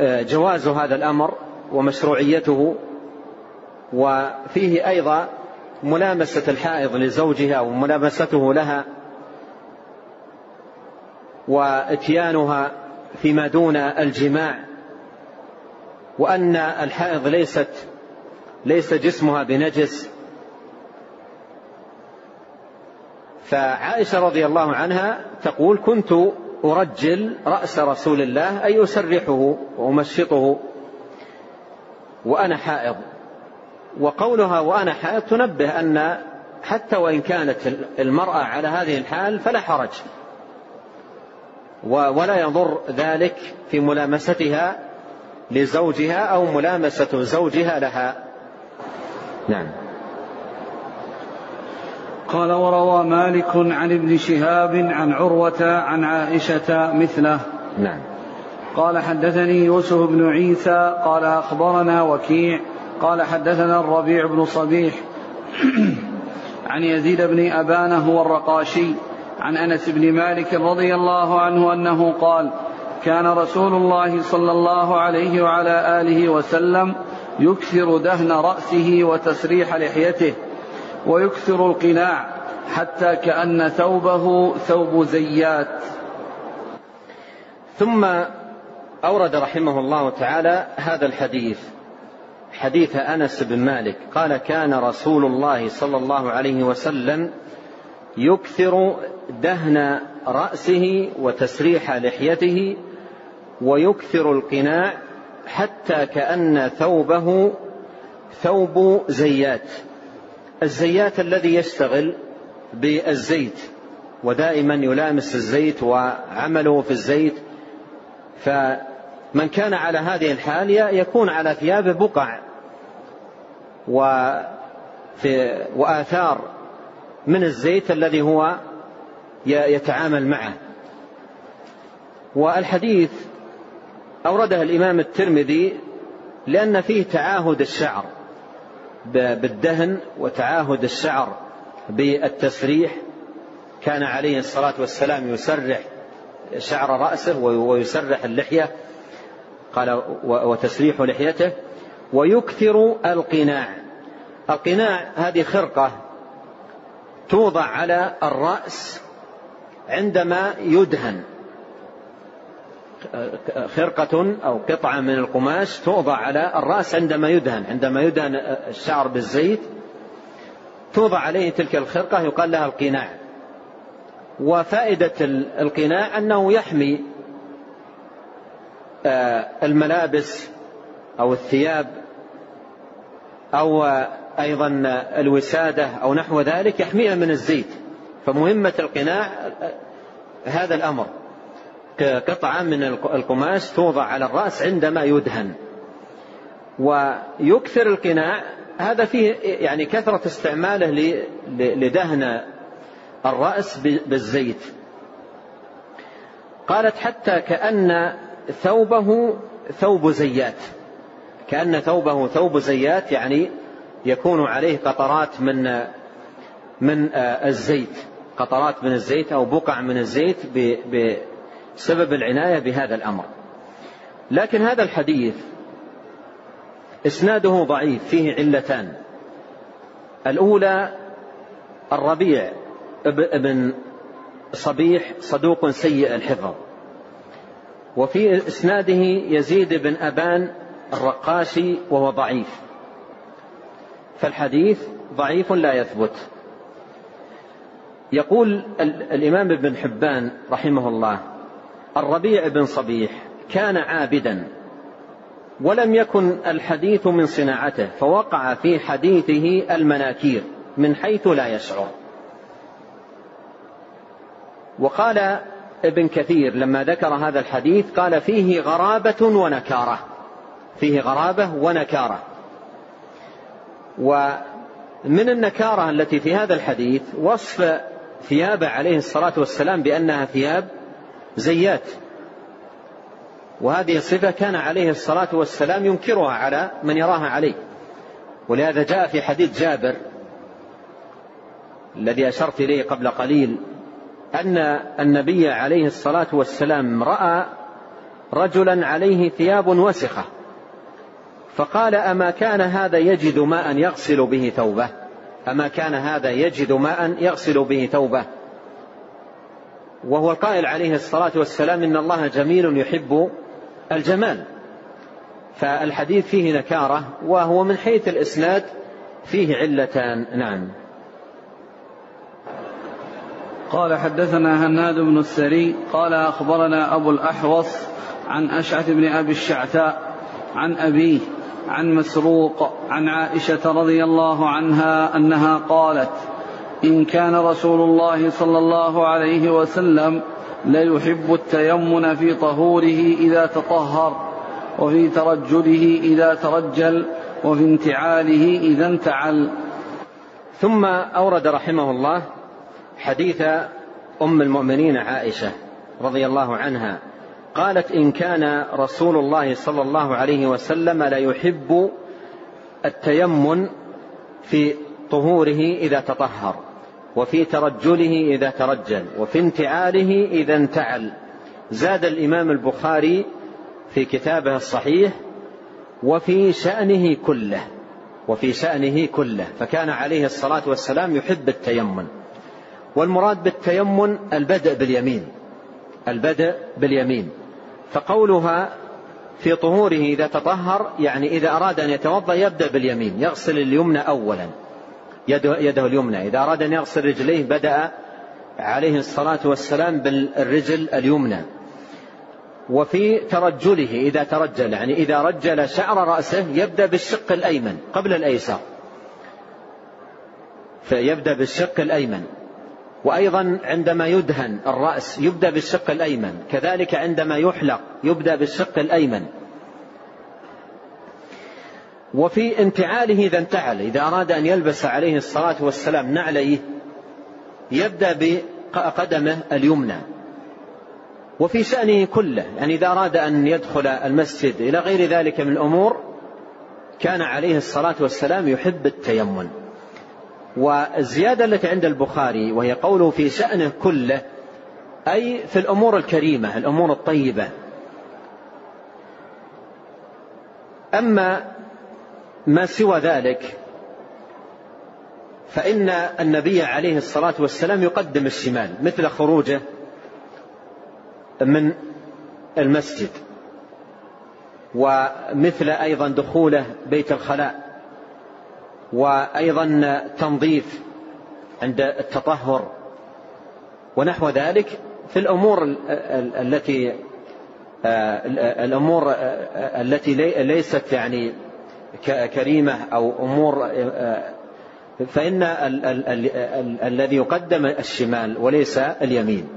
جواز هذا الأمر ومشروعيته. وفيه أيضا ملامسة الحائض لزوجها وملامسته لها. وإتيانها فيما دون الجماع وأن الحائض ليست ليس جسمها بنجس. فعائشة رضي الله عنها تقول كنت أرجل رأس رسول الله أي أسرحه وأمشطه وأنا حائض. وقولها وأنا حائض تنبه أن حتى وإن كانت المرأة على هذه الحال فلا حرج. ولا يضر ذلك في ملامستها لزوجها أو ملامسة زوجها لها. نعم. قال وروى مالك عن ابن شهاب عن عروة عن عائشة مثله. نعم. قال حدثني يوسف بن عيسى قال أخبرنا وكيع قال حدثنا الربيع بن صبيح عن يزيد بن أبان هو الرقاشي. عن أنس بن مالك رضي الله عنه أنه قال كان رسول الله صلى الله عليه وعلى آله وسلم يكثر دهن رأسه وتسريح لحيته ويكثر القناع حتى كأن ثوبه ثوب زيات. ثم أورد رحمه الله تعالى هذا الحديث حديث أنس بن مالك قال كان رسول الله صلى الله عليه وسلم يكثر دهن رأسه وتسريح لحيته ويكثر القناع حتى كأن ثوبه ثوب زيات. الزيات الذي يشتغل بالزيت ودائما يلامس الزيت وعمله في الزيت. فمن كان على هذه الحال يكون على ثيابه بقع وفي وآثار من الزيت الذي هو يتعامل معه. والحديث أورده الإمام الترمذي لأن فيه تعاهد الشعر بالدهن وتعاهد الشعر بالتسريح. كان عليه الصلاة والسلام يسرح شعر رأسه ويسرح اللحية قال وتسريح لحيته. ويكثر القناع. القناع هذه خرقة توضع على الرأس عندما يدهن. خرقة أو قطعة من القماش توضع على الرأس عندما يدهن عندما يدهن الشعر بالزيت. توضع عليه تلك الخرقة يقال لها القناع. وفائدة القناع أنه يحمي آه، الملابس أو الثياب أو أيضا الوسادة أو نحو ذلك يحميها من الزيت فمهمة القناع هذا الأمر. قطعة من القماش توضع على الرأس عندما يدهن. ويكثر القناع هذا فيه يعني كثرة استعماله لدهن الرأس بالزيت. قالت حتى كأن ثوبه ثوب زيات. كأن ثوبه ثوب زيات يعني يكون عليه قطرات من من الزيت قطرات من الزيت أو بقع من الزيت بسبب العناية بهذا الأمر. لكن هذا الحديث إسناده ضعيف فيه علتان. الأولى الربيع ابن صبيح صدوق سيء الحفظ. وفي إسناده يزيد بن أبان الرقاشي وهو ضعيف. فالحديث ضعيف لا يثبت. يقول الإمام ابن حبان رحمه الله الربيع بن صبيح كان عابدا ولم يكن الحديث من صناعته فوقع في حديثه المناكير من حيث لا يشعر. وقال ابن كثير لما ذكر هذا الحديث قال فيه غرابة ونكارة فيه غرابة ونكارة. ومن النكارة التي في هذا الحديث وصف ثيابه عليه الصلاة والسلام بأنها ثياب زيات. وهذه الصفة كان عليه الصلاة والسلام ينكرها على من يراها عليه. ولهذا جاء في حديث جابر الذي أشرت إليه قبل قليل أن النبي عليه الصلاة والسلام رأى رجلا عليه ثياب وسخة. فقال أما كان هذا يجد ماء يغسل به ثوبه؟ أما كان هذا يجد ماء يغسل به ثوبه؟ وهو القائل عليه الصلاة والسلام إن الله جميل يحب الجمال. فالحديث فيه نكارة وهو من حيث الإسناد فيه علتان. نعم. قال حدثنا هناد بن السري قال أخبرنا أبو الأحوص عن أشعث بن أبي الشعثاء عن أبيه عن مسروق عن عائشة رضي الله عنها أنها قالت إن كان رسول الله صلى الله عليه وسلم ليحب التيمن في طهوره إذا تطهر وفي ترجله إذا ترجل وفي انتعاله إذا انتعل. ثم أورد رحمه الله حديث أم المؤمنين عائشة رضي الله عنها قالت إن كان رسول الله صلى الله عليه وسلم لا يحب التيمن في طهوره إذا تطهر وفي ترجله إذا ترجل وفي انتعاله إذا انتعل. زاد الإمام البخاري في كتابه الصحيح وفي شأنه كله وفي شأنه كله فكان عليه الصلاة والسلام يحب التيمن والمراد بالتيمن البدء باليمين البدء باليمين. فقولها في طهوره إذا تطهر يعني إذا أراد أن يتوضأ يبدأ باليمين يغسل اليمنى أولا. يده, يده اليمنى. إذا أراد أن يغسل رجليه بدأ عليه الصلاة والسلام بالرجل اليمنى. وفي ترجله إذا ترجل يعني إذا رجل شعر رأسه يبدأ بالشق الأيمن قبل الأيسر. فيبدأ بالشق الأيمن. وأيضا عندما يدهن الرأس يبدأ بالشق الأيمن كذلك عندما يحلق يبدأ بالشق الأيمن. وفي انتعاله إذا انتعل إذا أراد أن يلبس عليه الصلاة والسلام نعليه يبدأ بقدمه اليمنى. وفي شأنه كله يعني إذا أراد أن يدخل المسجد إلى غير ذلك من الأمور كان عليه الصلاة والسلام يحب التيمم والزيادة التي عند البخاري وهي قوله في شأنه كله أي في الأمور الكريمة الأمور الطيبة. أما ما سوى ذلك فإن النبي عليه الصلاة والسلام يقدم الشمال مثل خروجه من المسجد ومثل أيضا دخوله بيت الخلاء. وأيضا تنظيف عند التطهر ونحو ذلك في الأمور التي الأمور التي ليست يعني كريمة أو أمور فإن الذي يقدم الشمال وليس اليمين.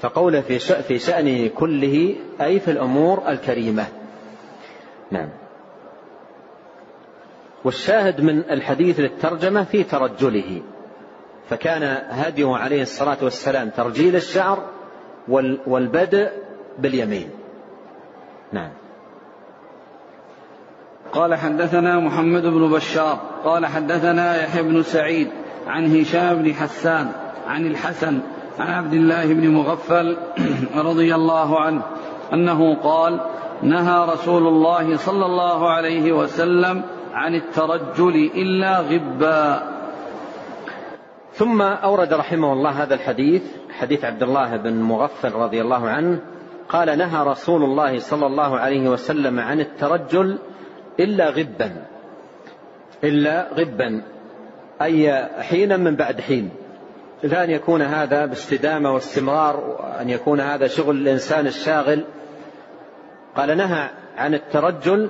فقوله في شأنه كله أي في الأمور الكريمة. نعم. والشاهد من الحديث للترجمة في ترجله. فكان هديه عليه الصلاة والسلام ترجيل الشعر والبدء باليمين. نعم. قال حدثنا محمد بن بشار قال حدثنا يحيى بن سعيد عن هشام بن حسان عن الحسن عن عبد الله بن مغفل رضي الله عنه أنه قال نهى رسول الله صلى الله عليه وسلم عن الترجل إلا غبا. ثم أورد رحمه الله هذا الحديث حديث عبد الله بن مغفل رضي الله عنه قال نهى رسول الله صلى الله عليه وسلم عن الترجل إلا غبا. إلا غبا أي حينا من بعد حين. لا أن يكون هذا باستدامة واستمرار وأن يكون هذا شغل الإنسان الشاغل. قال نهى عن الترجل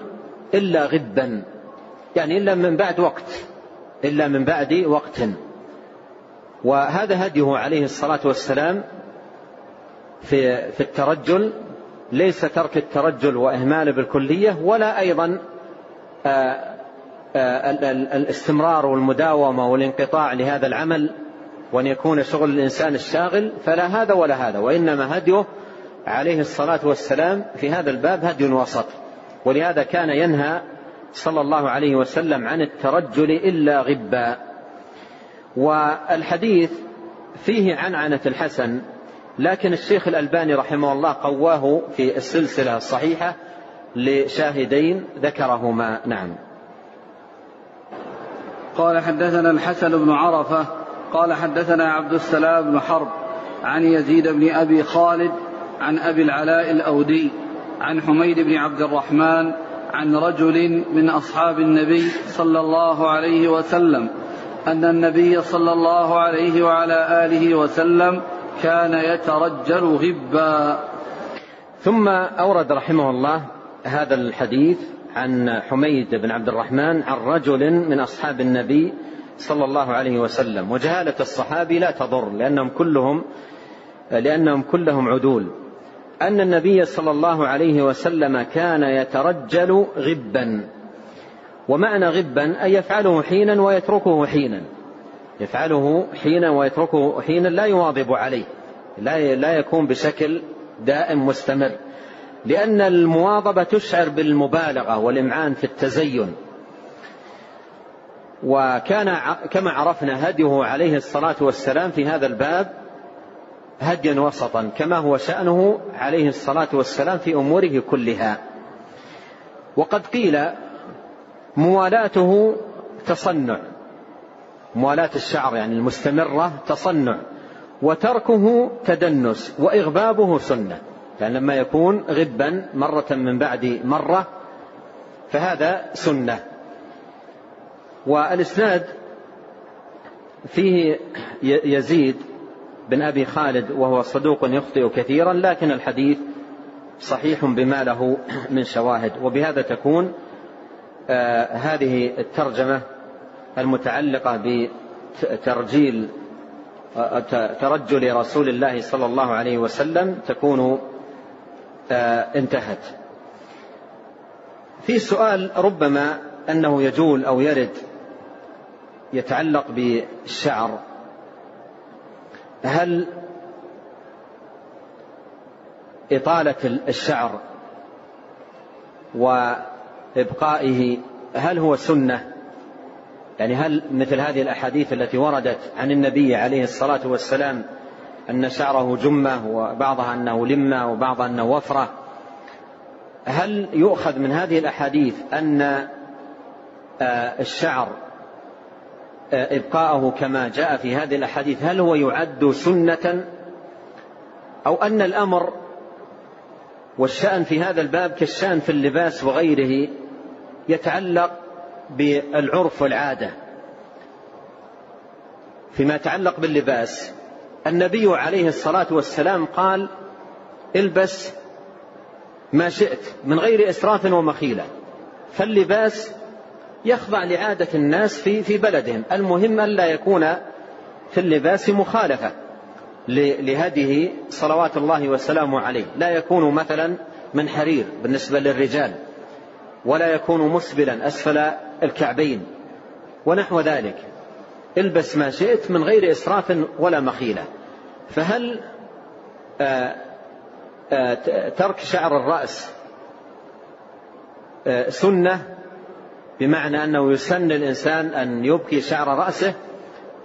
إلا غبا. يعني إلا من بعد وقت إلا من بعد وقت. وهذا هديه عليه الصلاة والسلام في في الترجل ليس ترك الترجل وإهماله بالكلية ولا أيضا آه، آه، الاستمرار والمداومة والانقطاع لهذا العمل وأن يكون شغل الإنسان الشاغل فلا هذا ولا هذا. وإنما هديه عليه الصلاة والسلام في هذا الباب هدي وسط. ولهذا كان ينهى صلى الله عليه وسلم عن الترجل إلا غبا. والحديث فيه عنعنة الحسن لكن الشيخ الألباني رحمه الله قواه في السلسلة الصحيحة لشاهدين ذكرهما. نعم. قال حدثنا الحسن بن عرفة قال حدثنا عبد السلام بن حرب عن يزيد بن أبي خالد عن أبي العلاء الأودي عن حميد بن عبد الرحمن عن رجل من أصحاب النبي صلى الله عليه وسلم أن النبي صلى الله عليه وعلى آله وسلم كان يترجل غبا. ثم أورد رحمه الله هذا الحديث عن حميد بن عبد الرحمن عن رجل من أصحاب النبي صلى الله عليه وسلم وجهالة الصحابي لا تضر لأنهم كلهم لأنهم كلهم عدول. أن النبي صلى الله عليه وسلم كان يترجل غبا. ومعنى غبا أن يفعله حينا ويتركه حينا. يفعله حينا ويتركه حينا لا يواظب عليه. لا لا يكون بشكل دائم مستمر. لأن المواظبة تشعر بالمبالغة والإمعان في التزين. وكان كما عرفنا هديه عليه الصلاة والسلام في هذا الباب هديا وسطا كما هو شأنه عليه الصلاة والسلام في أموره كلها. وقد قيل موالاته تصنع موالاة الشعر يعني المستمرة تصنع وتركه تدنس وإغبابه سنة. يعني لما يكون غبا مرة من بعد مرة فهذا سنة. والإسناد فيه يزيد بن أبي خالد وهو صدوق يخطئ كثيرا لكن الحديث صحيح بما له من شواهد. وبهذا تكون آه هذه الترجمة المتعلقة بترجيل آه ترجل رسول الله صلى الله عليه وسلم تكون آه انتهت. في سؤال ربما أنه يجول أو يرد يتعلق بالشعر. هل إطالة الشعر وإبقائه هل هو سنة؟ يعني هل مثل هذه الأحاديث التي وردت عن النبي عليه الصلاة والسلام أن شعره جمة وبعضها أنه لمة وبعضها أنه وفرة هل يؤخذ من هذه الأحاديث أن آه، الشعر إبقاءه كما جاء في هذه الأحاديث. هل هو يعد سنة أو أن الأمر والشأن في هذا الباب كالشأن في اللباس وغيره يتعلق بالعرف والعادة؟ فيما يتعلق باللباس. النبي عليه الصلاة والسلام قال البس ما شئت من غير إسراف ومخيلة فاللباس يخضع لعادة الناس في في بلدهم، المهم ألا يكون في اللباس مخالفة لهديه صلوات الله وسلامه عليه، لا يكون مثلا من حرير بالنسبة للرجال، ولا يكون مسبلا أسفل الكعبين ونحو ذلك. البس ما شئت من غير إسراف ولا مخيلة. فهل آآ آآ ترك شعر الرأس سنة بمعنى أنه يسن الإنسان أن يبكي شعر رأسه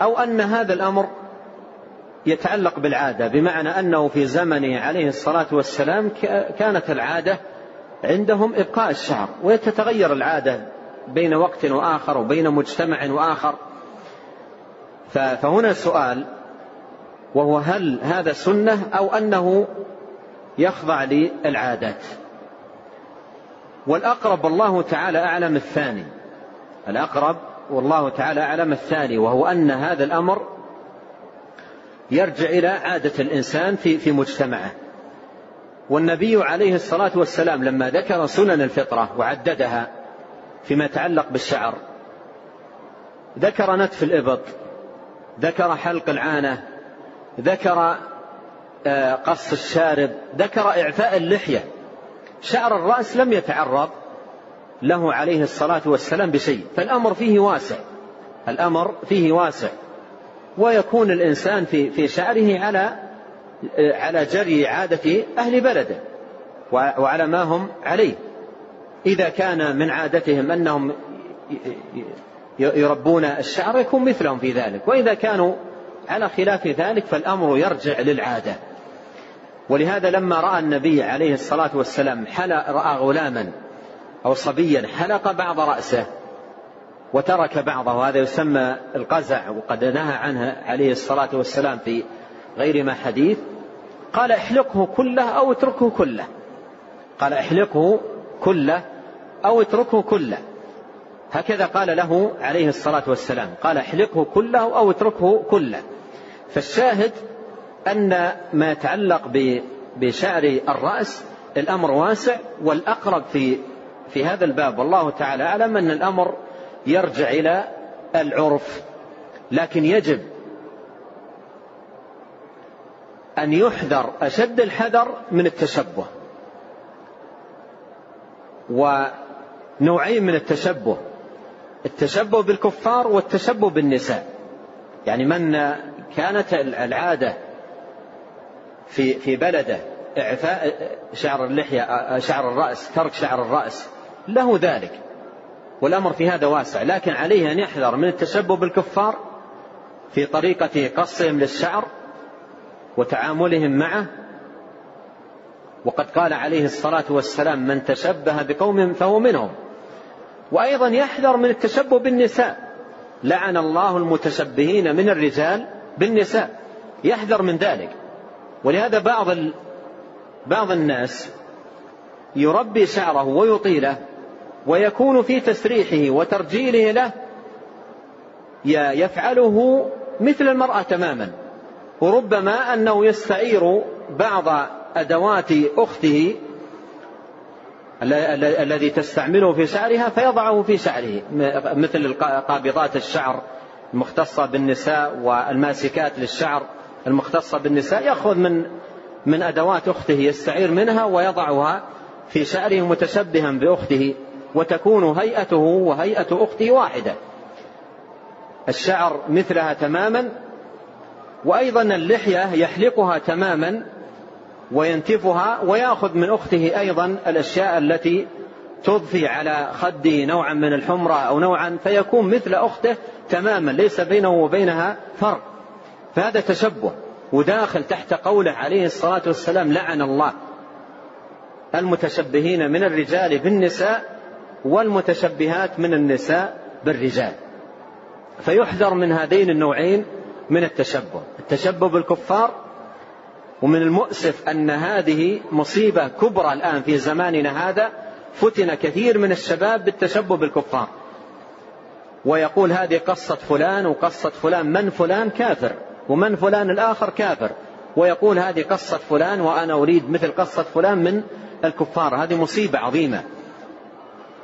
أو أن هذا الأمر يتعلق بالعادة بمعنى أنه في زمنه عليه الصلاة والسلام كانت العادة عندهم إبقاء الشعر وتتغير العادة بين وقت وآخر وبين مجتمع وآخر. فهنا سؤال وهو هل هذا سنة أو أنه يخضع للعادات؟ والأقرب والله تعالى أعلم الثاني. الأقرب والله تعالى أعلم الثاني وهو أن هذا الأمر يرجع إلى عادة الإنسان في في مجتمعه. والنبي عليه الصلاة والسلام لما ذكر سنن الفطرة وعددها فيما يتعلق بالشعر ذكر نتف الإبط ذكر حلق العانة ذكر آه، قص الشارب ذكر إعفاء اللحية. شعر الرأس لم يتعرض له عليه الصلاة والسلام بشيء فالأمر فيه واسع الأمر فيه واسع ويكون الإنسان في في شعره على على جري عادة أهل بلده وعلى ما هم عليه. إذا كان من عادتهم أنهم يربون الشعر يكون مثلهم في ذلك وإذا كانوا على خلاف ذلك فالأمر يرجع للعادة. ولهذا لما رأى النبي عليه الصلاة والسلام حلق رأى غلاما أو صبيا حلق بعض رأسه وترك بعضه هذا يسمى القزع وقد نهى عنه عليه الصلاة والسلام في غير ما حديث. قال احلقه كله أو اتركه كله. قال احلقه كله أو اتركه كله. هكذا قال له عليه الصلاة والسلام قال احلقه كله أو اتركه كله. فالشاهد أن ما يتعلق بشعر الرأس الأمر واسع والأقرب في في هذا الباب. والله تعالى أعلم أن الأمر يرجع إلى العرف لكن يجب أن يحذر أشد الحذر من التشبه. ونوعين من التشبه التشبه بالكفار والتشبه بالنساء. يعني من كانت العادة في في بلده إعفاء شعر اللحية شعر الرأس ترك شعر الرأس له ذلك. والأمر في هذا واسع. لكن عليه أن يحذر من التشبه بالكفار في طريقة قصهم للشعر وتعاملهم معه. وقد قال عليه الصلاة والسلام من تشبه بقوم فهو منهم. وأيضا يحذر من التشبه بالنساء. لعن الله المتشبهين من الرجال بالنساء. يحذر من ذلك. ولهذا بعض ال... بعض الناس يربي شعره ويطيله ويكون في تسريحه وترجيله له يفعله مثل المرأة تماما. وربما أنه يستعير بعض أدوات أخته الذي تستعمله في شعرها فيضعه في شعره مثل قابضات الشعر المختصة بالنساء والماسكات للشعر. المختصة بالنساء يأخذ من من أدوات أخته يستعير منها ويضعها في شعره متشبها بأخته وتكون هيئته وهيئة أخته واحدة. الشعر مثلها تماما وأيضا اللحية يحلقها تماما وينتفها ويأخذ من أخته أيضا الأشياء التي تضفي على خده نوعا من الحمرة أو نوعا فيكون مثل أخته تماما ليس بينه وبينها فرق. فهذا تشبه وداخل تحت قوله عليه الصلاة والسلام لعن الله. المتشبهين من الرجال بالنساء والمتشبهات من النساء بالرجال. فيحذر من هذين النوعين من التشبه. التشبه بالكفار ومن المؤسف أن هذه مصيبة كبرى الآن في زماننا هذا فتن كثير من الشباب بالتشبه بالكفار. ويقول هذه قصة فلان وقصة فلان من فلان؟ كافر. ومن فلان الآخر كافر ويقول هذه قصة فلان وأنا أريد مثل قصة فلان من الكفار. هذه مصيبة عظيمة.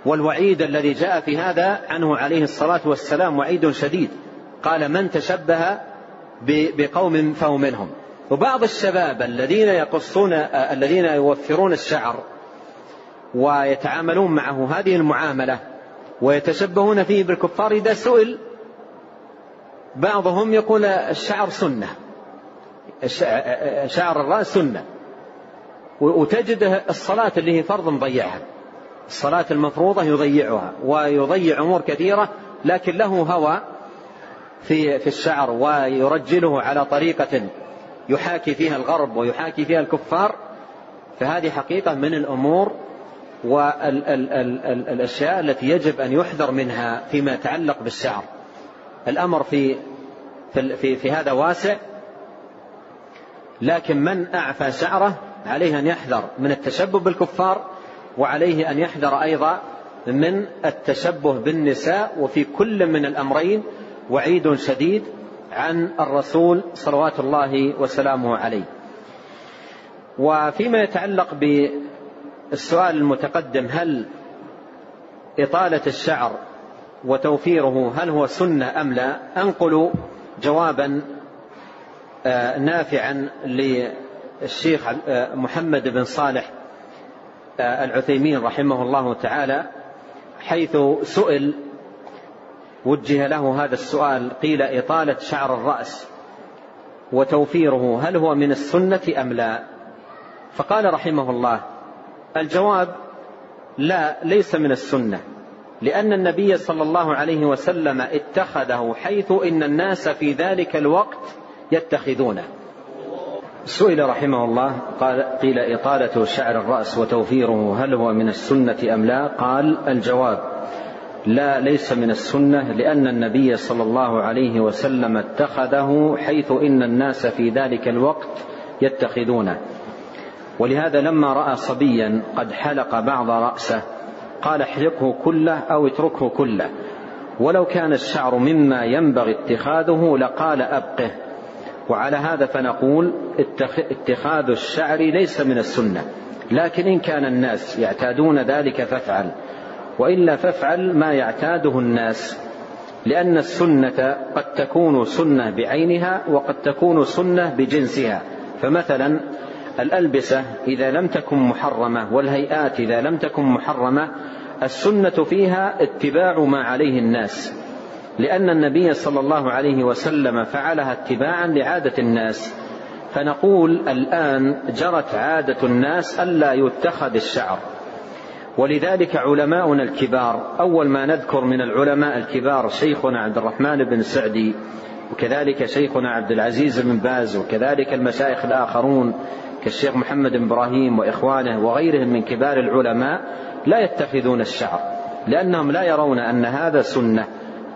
والوعيد الذي جاء في هذا عنه عليه الصلاة والسلام وعيد شديد. قال من تشبه بقوم فهو منهم. وبعض الشباب الذين يقصون الذين يوفرون الشعر ويتعاملون معه هذه المعاملة ويتشبهون فيه بالكفار إذا سئل بعضهم يقول الشعر سنة. شعر الرأس سنة. وتجد الصلاة اللي هي فرض مضيعها. الصلاة المفروضة يضيعها ويضيع أمور كثيرة لكن له هوى في في الشعر ويرجله على طريقة يحاكي فيها الغرب ويحاكي فيها الكفار. فهذه حقيقة من الأمور والأشياء التي يجب أن يحذر منها فيما يتعلق بالشعر. الأمر في في, في هذا واسع لكن من أعفى شعره عليه أن يحذر من التشبه بالكفار وعليه أن يحذر أيضا من التشبه بالنساء وفي كل من الأمرين وعيد شديد عن الرسول صلوات الله وسلامه عليه. وفيما يتعلق بالسؤال المتقدم هل إطالة الشعر وتوفيره هل هو سنة أم لا أنقل جوابا آه، نافعا للشيخ آه، محمد بن صالح آه، العثيمين رحمه الله تعالى حيث سئل وجه له هذا السؤال قيل إطالة شعر الرأس وتوفيره هل هو من السنة أم لا؟ فقال رحمه الله الجواب لا ليس من السنة. لأن النبي صلى الله عليه وسلم اتخذه حيث إن الناس في ذلك الوقت يتخذونه. سئل رحمه الله قال قيل إطالة شعر الرأس وتوفيره هل هو من السنة أم لا؟ قال الجواب لا ليس من السنة لأن النبي صلى الله عليه وسلم اتخذه حيث إن الناس في ذلك الوقت يتخذونه. ولهذا لما رأى صبيا قد حلق بعض رأسه قال احرقه كله أو اتركه كله. ولو كان الشعر مما ينبغي اتخاذه لقال أبقه. وعلى هذا فنقول اتخاذ الشعر ليس من السنة. لكن إن كان الناس يعتادون ذلك فافعل. وإلا فافعل ما يعتاده الناس. لأن السنة قد تكون سنة بعينها وقد تكون سنة بجنسها. فمثلا الألبسة إذا لم تكن محرمة والهيئات إذا لم تكن محرمة السنة فيها اتباع ما عليه الناس. لأن النبي صلى الله عليه وسلم فعلها اتباعا لعادة الناس. فنقول الآن جرت عادة الناس ألا يتخذ الشعر. ولذلك علماؤنا الكبار أول ما نذكر من العلماء الكبار شيخنا عبد الرحمن بن سعدي وكذلك شيخنا عبد العزيز بن باز وكذلك المشايخ الآخرون كالشيخ محمد بن إبراهيم وإخوانه وغيرهم من كبار العلماء لا يتخذون الشعر لأنهم لا يرون أن هذا سنة.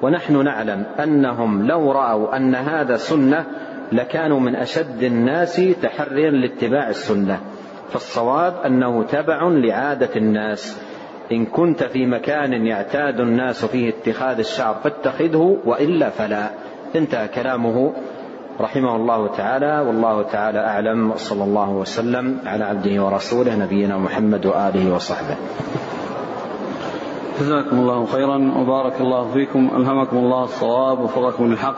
ونحن نعلم أنهم لو رأوا أن هذا سنة لكانوا من أشد الناس تحريا لاتباع السنة. فالصواب أنه تبع لعادة الناس. إن كنت في مكان يعتاد الناس فيه اتخاذ الشعر فاتخذه وإلا فلا. انتهى كلامه. رحمه الله تعالى والله تعالى أعلم وصلى الله وسلم على عبده ورسوله نبينا محمد وآله وصحبه. جزاكم الله خيرا وبارك الله فيكم ألهمكم الله الصواب وفقكم الحق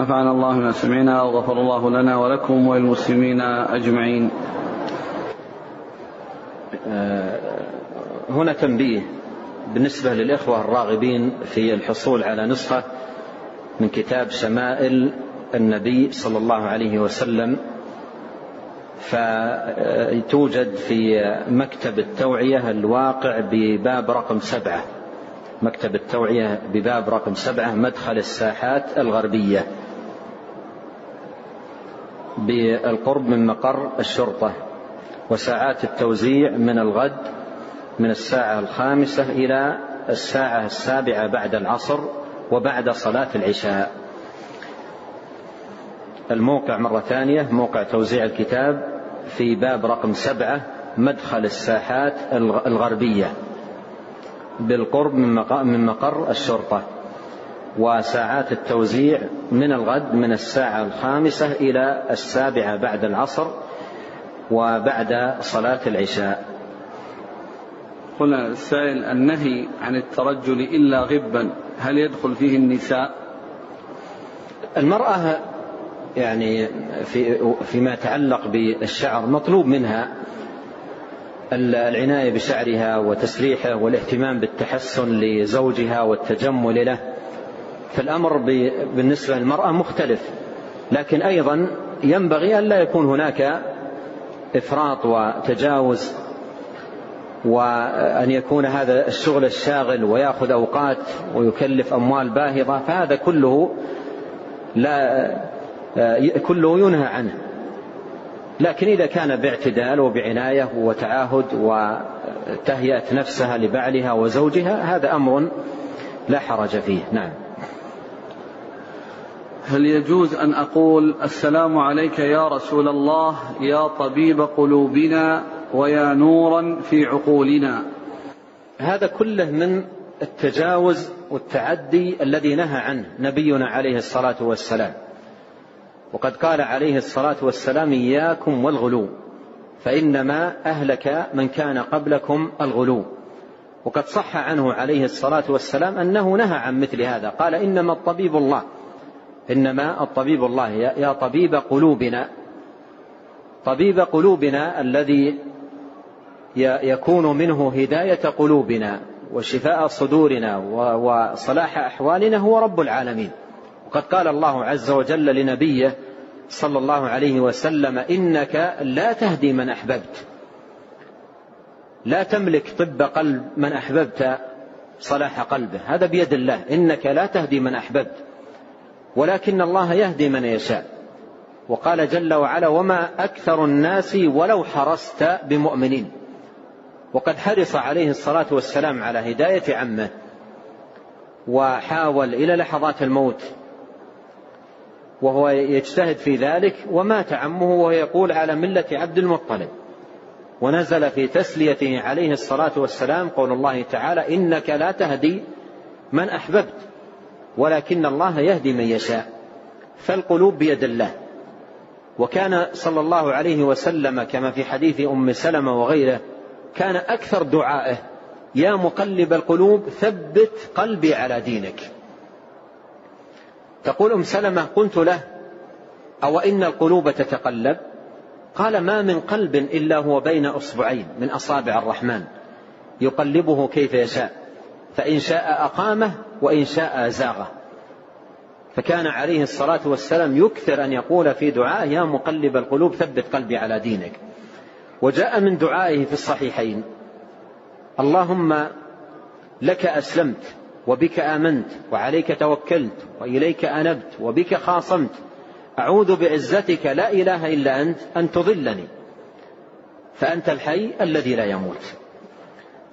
نفعنا الله ما سمعنا وغفر الله لنا ولكم وللمسلمين أجمعين. آه، هنا تنبيه بالنسبة للإخوة الراغبين في الحصول على نسخة من كتاب شمائل النبي صلى الله عليه وسلم فتوجد في مكتب التوعية الواقع بباب رقم سبعة. مكتب التوعية بباب رقم سبعة مدخل الساحات الغربية. بالقرب من مقر الشرطة. وساعات التوزيع من الغد من الساعة الخامسة إلى الساعة السابعة بعد العصر وبعد صلاة العشاء. الموقع مرة ثانية موقع توزيع الكتاب في باب رقم سبعة مدخل الساحات الغربية بالقرب من مقر الشرطة. وساعات التوزيع من الغد من الساعة الخامسة إلى السابعة بعد العصر وبعد صلاة العشاء. هنا السائل النهي عن الترجل إلا غبا هل يدخل فيه النساء؟ المرأة يعني في فيما يتعلق بالشعر مطلوب منها العناية بشعرها وتسريحه والاهتمام بالتحسن لزوجها والتجمل له. فالأمر بالنسبة للمرأة مختلف. لكن أيضا ينبغي أن لا يكون هناك إفراط وتجاوز وأن يكون هذا الشغل الشاغل ويأخذ أوقات ويكلف أموال باهظة. فهذا كله لا كله ينهى عنه. لكن إذا كان باعتدال وبعناية وتعاهد وتهيئة نفسها لبعلها وزوجها هذا أمر لا حرج فيه. نعم. هل يجوز أن أقول السلام عليك يا رسول الله يا طبيب قلوبنا ويا نورا في عقولنا؟ هذا كله من التجاوز والتعدي الذي نهى عنه نبينا عليه الصلاة والسلام. وقد قال عليه الصلاة والسلام إياكم والغلو فإنما أهلك من كان قبلكم الغلو. وقد صح عنه عليه الصلاة والسلام أنه نهى عن مثل هذا قال إنما الطبيب الله إنما الطبيب الله يا طبيب قلوبنا طبيب قلوبنا الذي يكون منه هداية قلوبنا وشفاء صدورنا وصلاح أحوالنا هو رب العالمين. وقد قال الله عز وجل لنبيه صلى الله عليه وسلم إنك لا تهدي من أحببت. لا تملك طب قلب من أحببت صلاح قلبه. هذا بيد الله. إنك لا تهدي من أحببت. ولكن الله يهدي من يشاء. وقال جل وعلا وما أكثر الناس ولو حرصت بمؤمنين. وقد حرص عليه الصلاة والسلام على هداية عمه وحاول إلى لحظات الموت وهو يجتهد في ذلك ومات عمه وهو يقول على ملة عبد المطلب. ونزل في تسليته عليه الصلاة والسلام قول الله تعالى إنك لا تهدي من أحببت ولكن الله يهدي من يشاء. فالقلوب بيد الله. وكان صلى الله عليه وسلم كما في حديث أم سلمة وغيره كان أكثر دعائه يا مقلب القلوب ثبت قلبي على دينك. تقول أم سلمة قلت له أو إن القلوب تتقلب؟ قال ما من قلب إلا هو بين أصبعين من أصابع الرحمن يقلبه كيف يشاء فإن شاء أقامه وإن شاء زاغه فكان عليه الصلاة والسلام يكثر أن يقول في دعاء يا مقلب القلوب ثبت قلبي على دينك. وجاء من دعائه في الصحيحين اللهم لك أسلمت وبك آمنت وعليك توكلت وإليك أنبت وبك خاصمت. أعوذ بعزتك لا إله إلا أنت أن تضلني فأنت الحي الذي لا يموت.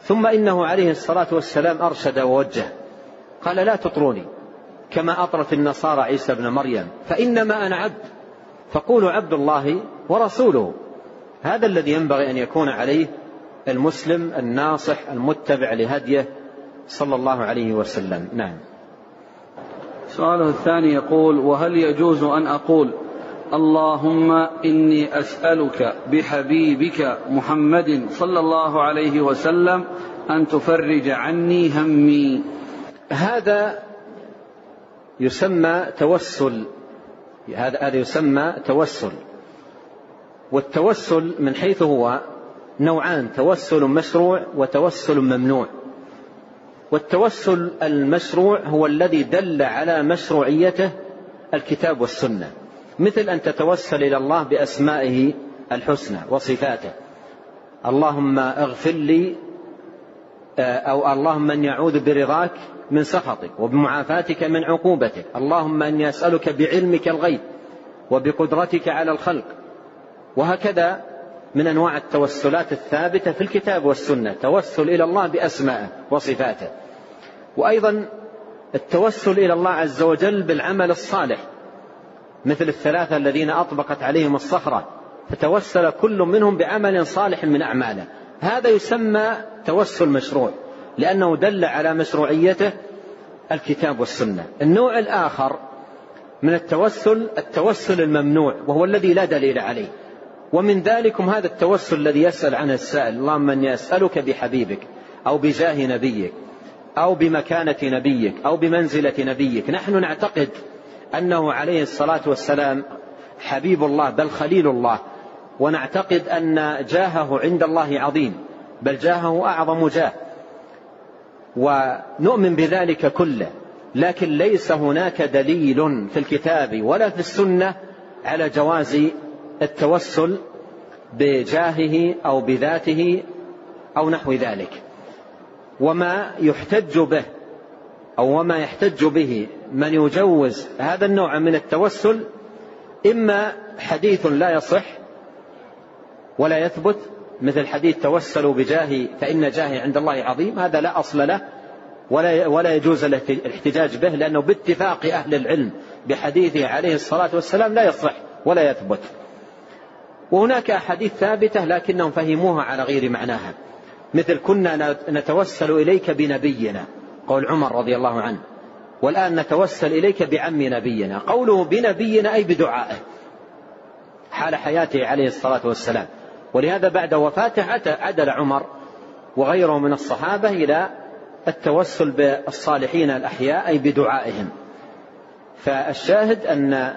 ثم إنه عليه الصلاة والسلام أرشد ووجه قال لا تطروني كما أطرت النصارى عيسى بن مريم فإنما أنا عبد فقولوا عبد الله ورسوله. هذا الذي ينبغي أن يكون عليه المسلم الناصح المتبع لهديه صلى الله عليه وسلم. نعم. سؤاله الثاني يقول وهل يجوز أن أقول اللهم إني أسألك بحبيبك محمد صلى الله عليه وسلم أن تفرج عني همي؟ هذا يسمى توسل. هذا هذا يسمى توسل. والتوسل من حيث هو نوعان توسل مشروع وتوسل ممنوع. والتوسل المشروع هو الذي دل على مشروعيته الكتاب والسنة مثل أن تتوسل إلى الله بأسمائه الحسنى وصفاته. اللهم اغفر لي أو اللهم من يعوذ برضاك من سخطك وبمعافاتك من عقوبتك. اللهم إني أسألك بعلمك الغيب وبقدرتك على الخلق. وهكذا من أنواع التوسلات الثابتة في الكتاب والسنة توسل إلى الله بأسمائه وصفاته. وأيضا التوسل إلى الله عز وجل بالعمل الصالح مثل الثلاثة الذين أطبقت عليهم الصخرة فتوسل كل منهم بعمل صالح من أعماله. هذا يسمى توسل مشروع لأنه دل على مشروعيته الكتاب والسنة. النوع الآخر من التوسل التوسل الممنوع وهو الذي لا دليل عليه. ومن ذلكم هذا التوسل الذي يسأل عنه السائل اللهم أني أسألك بحبيبك أو بجاه نبيك أو بمكانة نبيك أو بمنزلة نبيك. نحن نعتقد أنه عليه الصلاة والسلام حبيب الله بل خليل الله. ونعتقد أن جاهه عند الله عظيم بل جاهه أعظم جاه. ونؤمن بذلك كله لكن ليس هناك دليل في الكتاب ولا في السنة على جواز التوسل بجاهه أو بذاته أو نحو ذلك. وما يحتج به أو وما يحتج به من يجوز هذا النوع من التوسل إما حديث لا يصح ولا يثبت مثل حديث توسلوا بجاهي فإن جاهي عند الله عظيم هذا لا أصل له ولا ولا يجوز الاحتجاج به لأنه باتفاق أهل العلم بحديثه عليه الصلاة والسلام لا يصح ولا يثبت. وهناك أحاديث ثابتة لكنهم فهموها على غير معناها. مثل كنا نتوسل إليك بنبينا قول عمر رضي الله عنه. والآن نتوسل إليك بعم نبينا. قوله بنبينا أي بدعائه. حال حياته عليه الصلاة والسلام. ولهذا بعد وفاته عدل عمر وغيره من الصحابة إلى التوسل بالصالحين الأحياء أي بدعائهم. فالشاهد أن